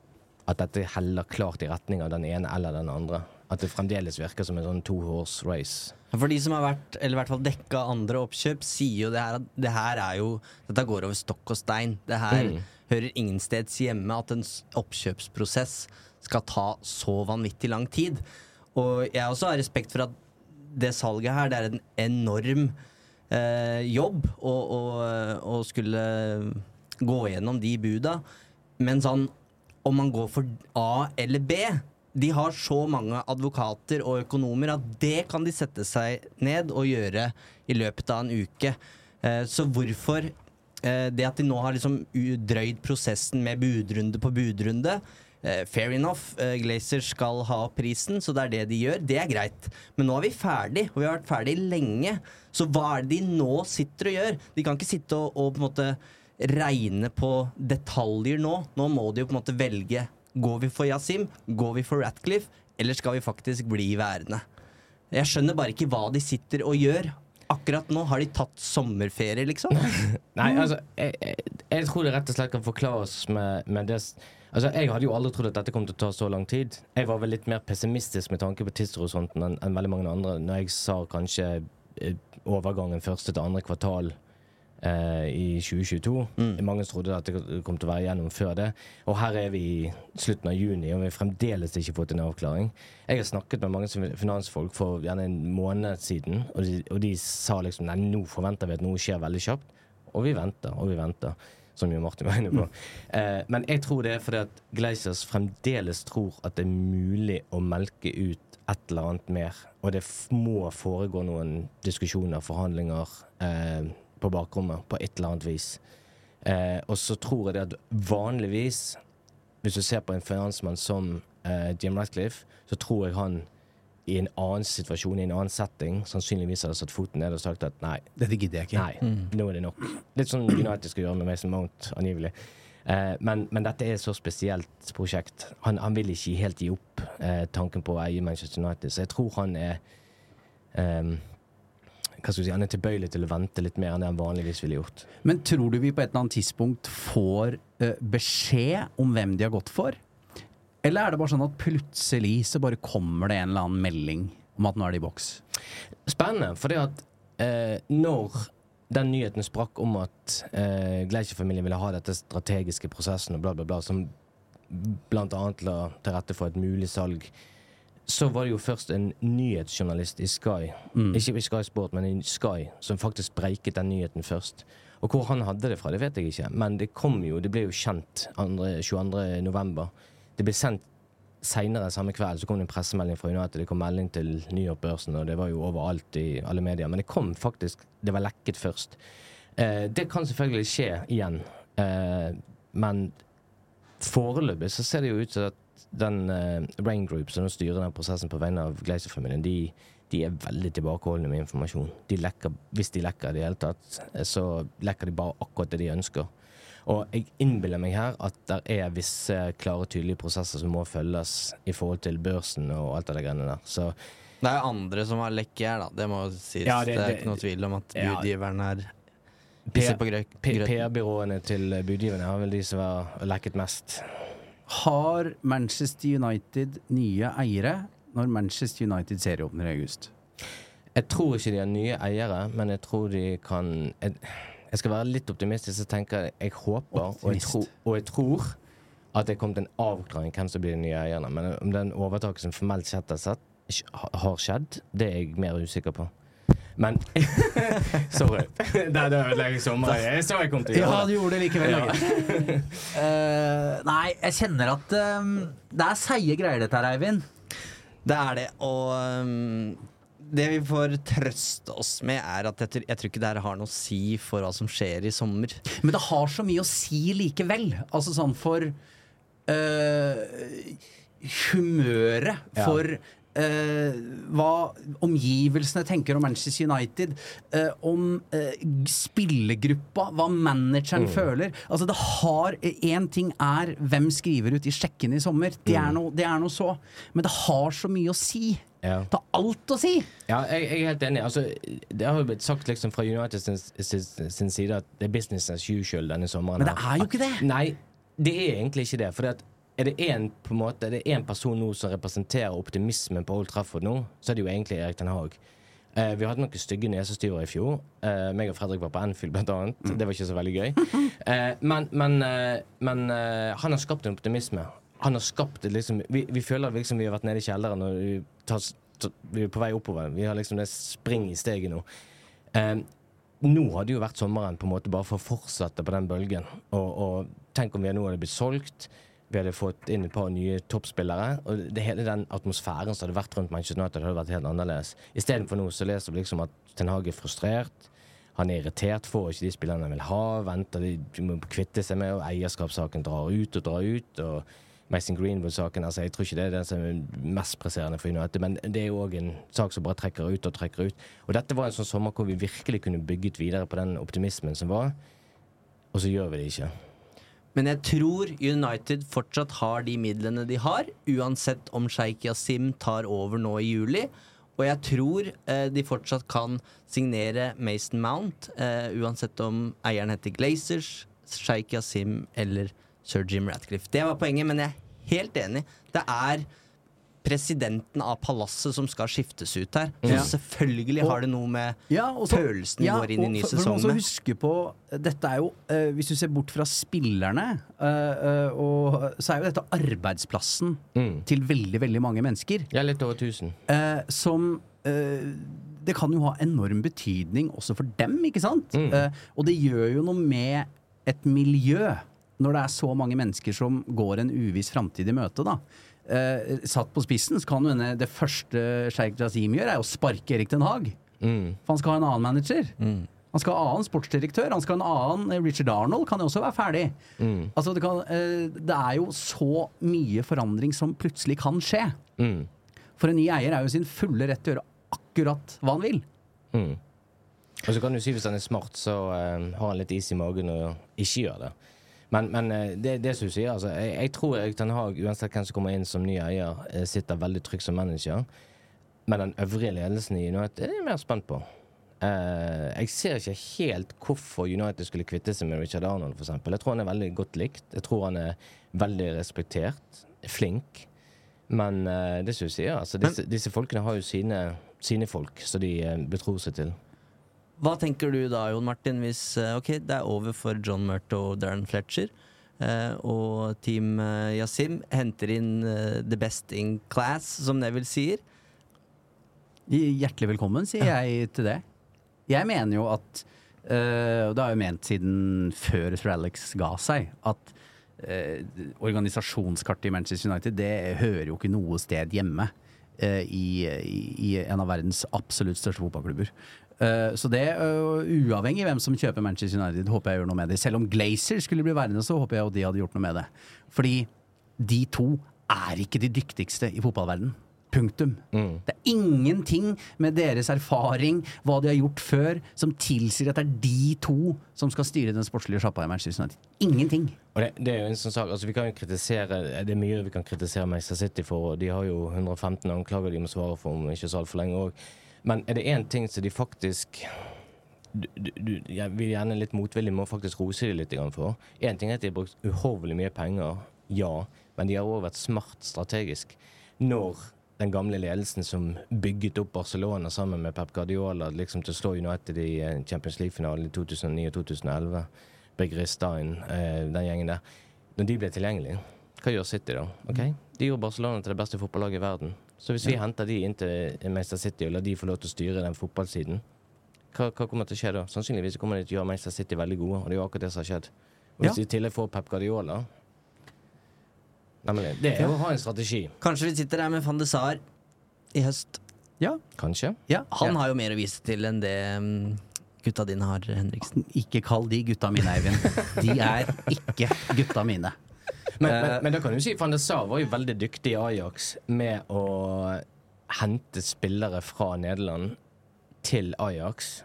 at dette heller klart i retning av den ene eller den andre. At det fremdeles virker som en sånn two horse race. For de som har vært, eller i hvert fall dekka andre oppkjøp, sier jo det her at det her er jo Dette går over stokk og stein. Det her Mm. hører ingensteds hjemme at en oppkjøpsprosess skal ta så vanvittig lang tid. Og jeg også har respekt for at det salget her, det er en enorm eh, jobb å, å, å skulle gå gjennom de buda. Men sånn om man går for A eller B. De har så mange advokater og økonomer at det kan de sette seg ned og gjøre i løpet av en uke. Eh, Så hvorfor eh, det at de nå har liksom drøyd prosessen med budrunde på budrunde eh, Fair enough, Glazer skal ha prisen, så det er det de gjør. Det er greit. Men nå er vi ferdig, og vi har vært ferdig lenge. Så hva er det de nå sitter og gjør? De kan ikke sitte og, og på en måte regne på detaljer nå. Nå må de jo på en måte velge. Går vi for Yasim? Går vi for Ratcliffe? Eller skal vi faktisk bli værende? Jeg skjønner bare ikke hva de sitter og gjør. Akkurat nå har de tatt sommerferie, liksom. Nei, altså, jeg, jeg, jeg tror det rett og slett kan forklares med, med det Altså, Jeg hadde jo aldri trodd at dette kom til å ta så lang tid. Jeg var vel litt mer pessimistisk med tanke på tidshorisonten enn enn veldig mange andre når jeg sa kanskje eh, overgangen første til andre kvartal eh, i 2022. Mange trodde at det kom til å være igjennom før det. Og her er vi i slutten av juni, og vi har fremdeles ikke fått en avklaring. Jeg har snakket med mange finansfolk for gjerne en måned siden, og de, og de sa liksom nei, nå forventer vi at noe skjer veldig kjapt. Og vi venter, og vi venter. Som jo Martin var inne på. Eh, men jeg tror det er fordi at Gleisers fremdeles tror at det er mulig å melke ut et eller annet mer. Og det må foregå noen diskusjoner, forhandlinger, eh, på bakrommet på et eller annet vis. Eh, og så tror jeg det at vanligvis, hvis du ser på en finansmann som eh, Jim Ratcliffe, så tror jeg han i en annen situasjon, i en annen setting, sannsynligvis hadde satt foten ned og sagt at nei, Dette gidder jeg ikke. Nei, nå er det nok. Litt sånn United skal gjøre med Mason Mount, angivelig. Eh, men, men dette er et så spesielt prosjekt. Han, han vil ikke helt gi opp eh, tanken på å eie Manchester United, så jeg tror han er eh, hva skal vi si, Han er tilbøyelig til å vente litt mer enn det han vanligvis ville gjort. Men tror du vi på et eller annet tidspunkt får uh, beskjed om hvem de har gått for? Eller er det bare sånn at plutselig så bare kommer det en eller annen melding om at nå er de i boks? Spennende, fordi at uh, når den nyheten sprakk om at eh, Gleicher-familien ville ha dette strategiske prosessen og bla, bla, bla, som annet la til rette for et mulig salg, så var det jo først en nyhetsjournalist i Sky, ikke i Sky Sport, men i Sky, som faktisk breiket den nyheten først. Og hvor han hadde det fra, det vet jeg ikke, men det kom jo, det ble jo kjent 2. 22. november. Det ble sendt Seinere samme kveld så kom det en pressemelding fra United. Det kom melding til New York-børsen, og det var jo overalt i alle medier. Men det kom faktisk Det var lekket først. Eh, det kan selvfølgelig skje igjen. Eh, men foreløpig så ser det jo ut til at den uh, Rain Group som styrer den prosessen på vegne av Gleiser-familien, de, de er veldig tilbakeholdne med informasjon. De lekker, hvis de lekker i det hele tatt, eh, så lekker de bare akkurat det de ønsker. Og jeg innbiller meg her at det er visse klare, tydelige prosesser som må følges i forhold til børsen og alt av det greiene der. Så Det er andre som har lekket her, da. Det må sies. Ja, det, det- er ikke noe tvil om at budgiveren er pisser på grøten. PR-byråene til budgiverne har vel de som har lekket mest. Har Manchester United nye eiere når Manchester United serieåpner i august? Jeg tror ikke de har nye eiere, men jeg tror de kan Jeg, jeg skal være litt optimistisk og tenke jeg håper og jeg, tro, og jeg tror at det er kommet en avklaring hvem som blir de nye eierne. Men om den overtakelsen formelt sett har skjedd, det er jeg mer usikker på. Men Sorry. det ødela jeg sommeren. Jeg så jeg kom til å gjøre det. gjorde det likevel. Eh, nei, jeg kjenner at um, det er seige greier dette her, Eivind. Det er det, og um, det vi får trøste oss med, er at jeg, tror- jeg tror ikke det her har noe å si for hva som skjer i sommer. Men det har så mye å si likevel. Altså sånn for uh, humøret, Ja. Øh, hva omgivelsene tenker om Manchester United, øh, om øh, spillergruppa, hva manageren føler. Altså det har Én ting er hvem skriver ut i sjekkene i sommer, det er noe, det er noe så. Men det har så mye å si. Ja. Det har alt å si! Ja, jeg, jeg er helt enig. Altså, det har jo blitt sagt liksom fra United sin, sin, sin side at det er business as usual denne sommeren. Men det er jo ikke det. Nei, det er egentlig ikke det. For er det én på en måte, er det én person nå som representerer optimismen på Old Trafford nå, så er det jo egentlig Erik Den Haag. Eh, vi hadde noen stygge nesestyver i fjor. Eh, meg og Fredrik var på Anfield, blant annet. Det var ikke så veldig gøy. Eh, men men, eh, men eh, han har skapt en optimisme. Han har skapt det liksom Vi, vi føler liksom vi har vært nede i kjelleren og vi, tar, tar, vi er på vei oppover. Vi har liksom det spring i steget nå. Eh, nå hadde jo vært sommeren på en måte bare for å fortsette på den bølgen. Og, og tenk om vi nå hadde blitt solgt. Vi hadde fått inn et par nye toppspillere. Og det hele den atmosfæren som hadde vært rundt Manchester United, hadde vært helt annerledes. Istedenfor nå så leser vi liksom at Ten Hag er frustrert. Han er irritert, får ikke de spillerne han vil ha. Venter de må kvitte seg med, og eierskapssaken drar ut og drar ut. og Mason Greenwood-saken altså Jeg tror ikke det er den som er mest presserende for United, men det er jo òg en sak som bare trekker ut og trekker ut. Og dette var en sånn sommer hvor vi virkelig kunne bygget videre på den optimismen som var, og så gjør vi det ikke. Men jeg tror United fortsatt har de midlene de har, uansett om Sheikh Yasim tar over nå i juli. Og jeg tror eh, de fortsatt kan signere Mason Mount, eh, uansett om eieren heter Glazers, Sheikh Yasim eller sir Jim Ratcliffe. Det var poenget, men jeg er helt enig. Det er presidenten av palasset som skal skiftes ut her. Så Ja. selvfølgelig har det noe med Ja, og så- følelsen ja, går inn i ny sesong med. huske på Dette er jo, uh, hvis du ser bort fra spillerne, uh, uh, og, så er jo dette arbeidsplassen Mm. til veldig, veldig mange mennesker. Ja, litt over 1000. eh, som eh, Det kan jo ha enorm betydning også for dem, ikke sant? Mm. Eh, og det gjør jo noe med et miljø når det er så mange mennesker som går en uviss framtid i møte, da. Eh, satt på spissen så kan hende det første Sheikh Jazim gjør, er å sparke Erik Den Haag. Mm. For han skal ha en annen manager. Han skal ha annen sportsdirektør. Han skal ha en annen eh, Richard Arnold kan jo også være ferdig. Mm. Altså det, kan, eh, det er jo så mye forandring som plutselig kan skje. Mm. For en ny eier er jo sin fulle rett til å gjøre akkurat hva han vil. Mm. Og så kan du si hvis han er smart, så uh, har han litt is i magen og ikke gjør det. Men, men eh, det, det som du sier, altså, jeg, jeg tror Erik Ten Hag, uansett hvem som kommer inn som ny eier, eh, sitter veldig trygt som manager. Men den øvrige ledelsen i United det er jeg mer spent på. Eh, jeg ser ikke helt hvorfor United skulle kvitte seg med Richard Arnold, f.eks. Jeg tror han er veldig godt likt. Jeg tror han er veldig respektert. Flink. Men eh, det som du sier, altså, disse, disse folkene har jo sine, sine folk som de eh, betror seg til. Hva tenker du da, Jon Martin, hvis okay, det er over for John Murto og Darren Fletcher, eh, og Team eh, Yasim henter inn eh, the best in class, som Neville sier? Hjertelig velkommen, sier jeg til det. Jeg mener jo at eh, Og det har jeg ment siden før Sir Alex ga seg, at eh, organisasjonskartet i Manchester United det hører jo ikke noe sted hjemme eh, i, i, i en av verdens absolutt største fotballklubber. Eh, så det, eh, uavhengig hvem som kjøper Manchester United, håper jeg gjør noe med det. Selv om Glazer skulle bli værende, så håper jeg at de hadde gjort noe med det. Fordi de to er ikke de dyktigste i fotballverden. Punktum. Det er ingenting med deres erfaring, hva de har gjort før, som tilsier at det er de to som skal styre den sportslige sjappa i Manchester United. Ingenting. Og det, det er jo en sånn sak, altså vi kan jo kritisere Det er mye vi kan kritisere Manchester City for, de har jo 115 anklager de må svare for om ikke så altfor lenge òg. Men er det én ting som de faktisk du, du, Jeg vil gjerne litt motvillig må faktisk rose dem litt for. Én ting er at de har brukt uhorvelig mye penger, ja, men de har òg vært smart strategisk. Når den gamle ledelsen som bygget opp Barcelona sammen med Pep Guardiola liksom til å slå United i eh, Champions League-finalen i 2009 og 2011, Begri Stein, den gjengen der Når de ble tilgjengelige, hva gjør City da? Okay? De gjorde Barcelona til det beste fotballaget i verden. Så hvis vi henter de inn til Manchester City og lar de få lov til å styre den fotballsiden, hva, hva kommer til å skje da? Sannsynligvis kommer de til å gjøre Manchester City veldig gode, og det er jo akkurat det som har skjedd. Og hvis Ja. de i tillegg får Pep Guardiola Nemlig. Det er jo å ha en strategi. Kanskje vi sitter her med van de Saar i høst. Ja. Kanskje. ja. Han har jo mer å vise til enn det mm, gutta dine har, Henriksen. Ikke kall de gutta mine, Eivind. De er ikke gutta mine. Men, men, men da kan du si Van der Sar var jo veldig dyktig i Ajax med å hente spillere fra Nederland til Ajax,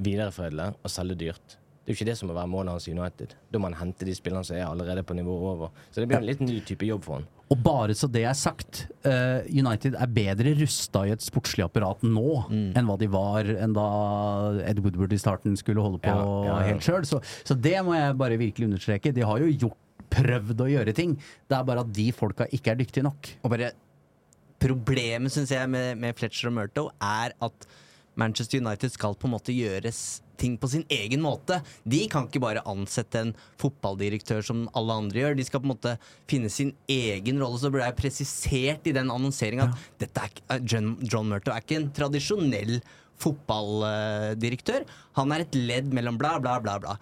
videreforedle og selge dyrt. Det er jo ikke det som må være målet hans i United. Da må han hente de spillerne som er allerede på nivået over. Så det blir en litt ny type jobb for han. Og bare så det er sagt, uh, United er bedre rusta i et sportslig apparat nå enn hva de var enn da Ed Woodward i starten skulle holde på Ja, ja, ja. helt sjøl. Så, så det må jeg bare virkelig understreke. De har jo gjort, prøvd å gjøre ting. Det er bare at de folka ikke er dyktige nok. Og bare Problemet, syns jeg, med, med Fletcher og Murto, er at Manchester United skal på en måte gjøres ting på sin egen måte. De kan ikke bare ansette en fotballdirektør som alle andre gjør. De skal på en måte finne sin egen rolle. Så det ble presisert i den annonseringa at er, John, John Murto er ikke en tradisjonell fotballdirektør. Han er et ledd mellom bla, bla, bla, bla.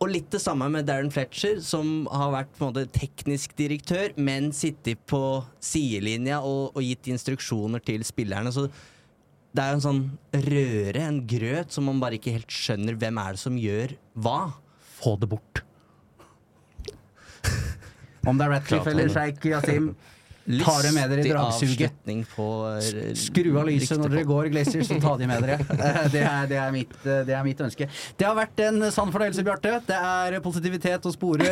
Og litt det samme med Darren Fletcher, som har vært på en måte teknisk direktør, men sittet på sidelinja og, og gitt instruksjoner til spillerne. Så det er jo en sånn røre, en grøt, som man bare ikke helt skjønner hvem er det som gjør hva. Få det bort. Om det er Ratcliffe eller Sheikh Yasim, ta det med dere i dragsuget. eh, Skru av lyset når dere går, Glaciers, og ta de med dere. Eh, Det er, det, er mitt, eh, det er mitt ønske. Det har vært en sann fornøyelse, Bjarte. Det er positivitet å spore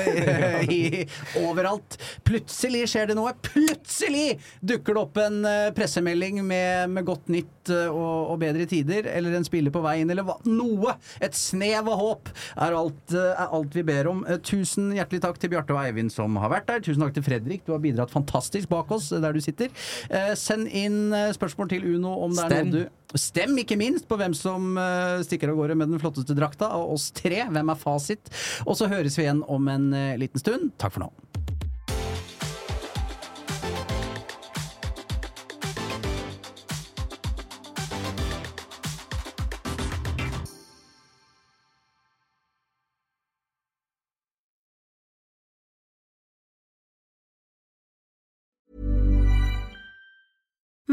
i, overalt. Plutselig skjer det noe. Plutselig dukker det opp en pressemelding med, med godt nytt og, og bedre tider, eller en spiller på vei inn, eller hva. Noe! Et snev av håp er alt, er alt vi ber om. Tusen hjertelig takk til Bjarte og Eivind som har vært der. Tusen takk til Fredrik, du har bidratt fantastisk bak oss der du sitter. Eh, Send inn eh, spørsmål til Uno om det er noe du Stem ikke minst på hvem som eh, stikker av gårde med den flotteste drakta av oss tre. Hvem er fasit? Og så høres vi igjen om en eh, liten stund. Takk for nå.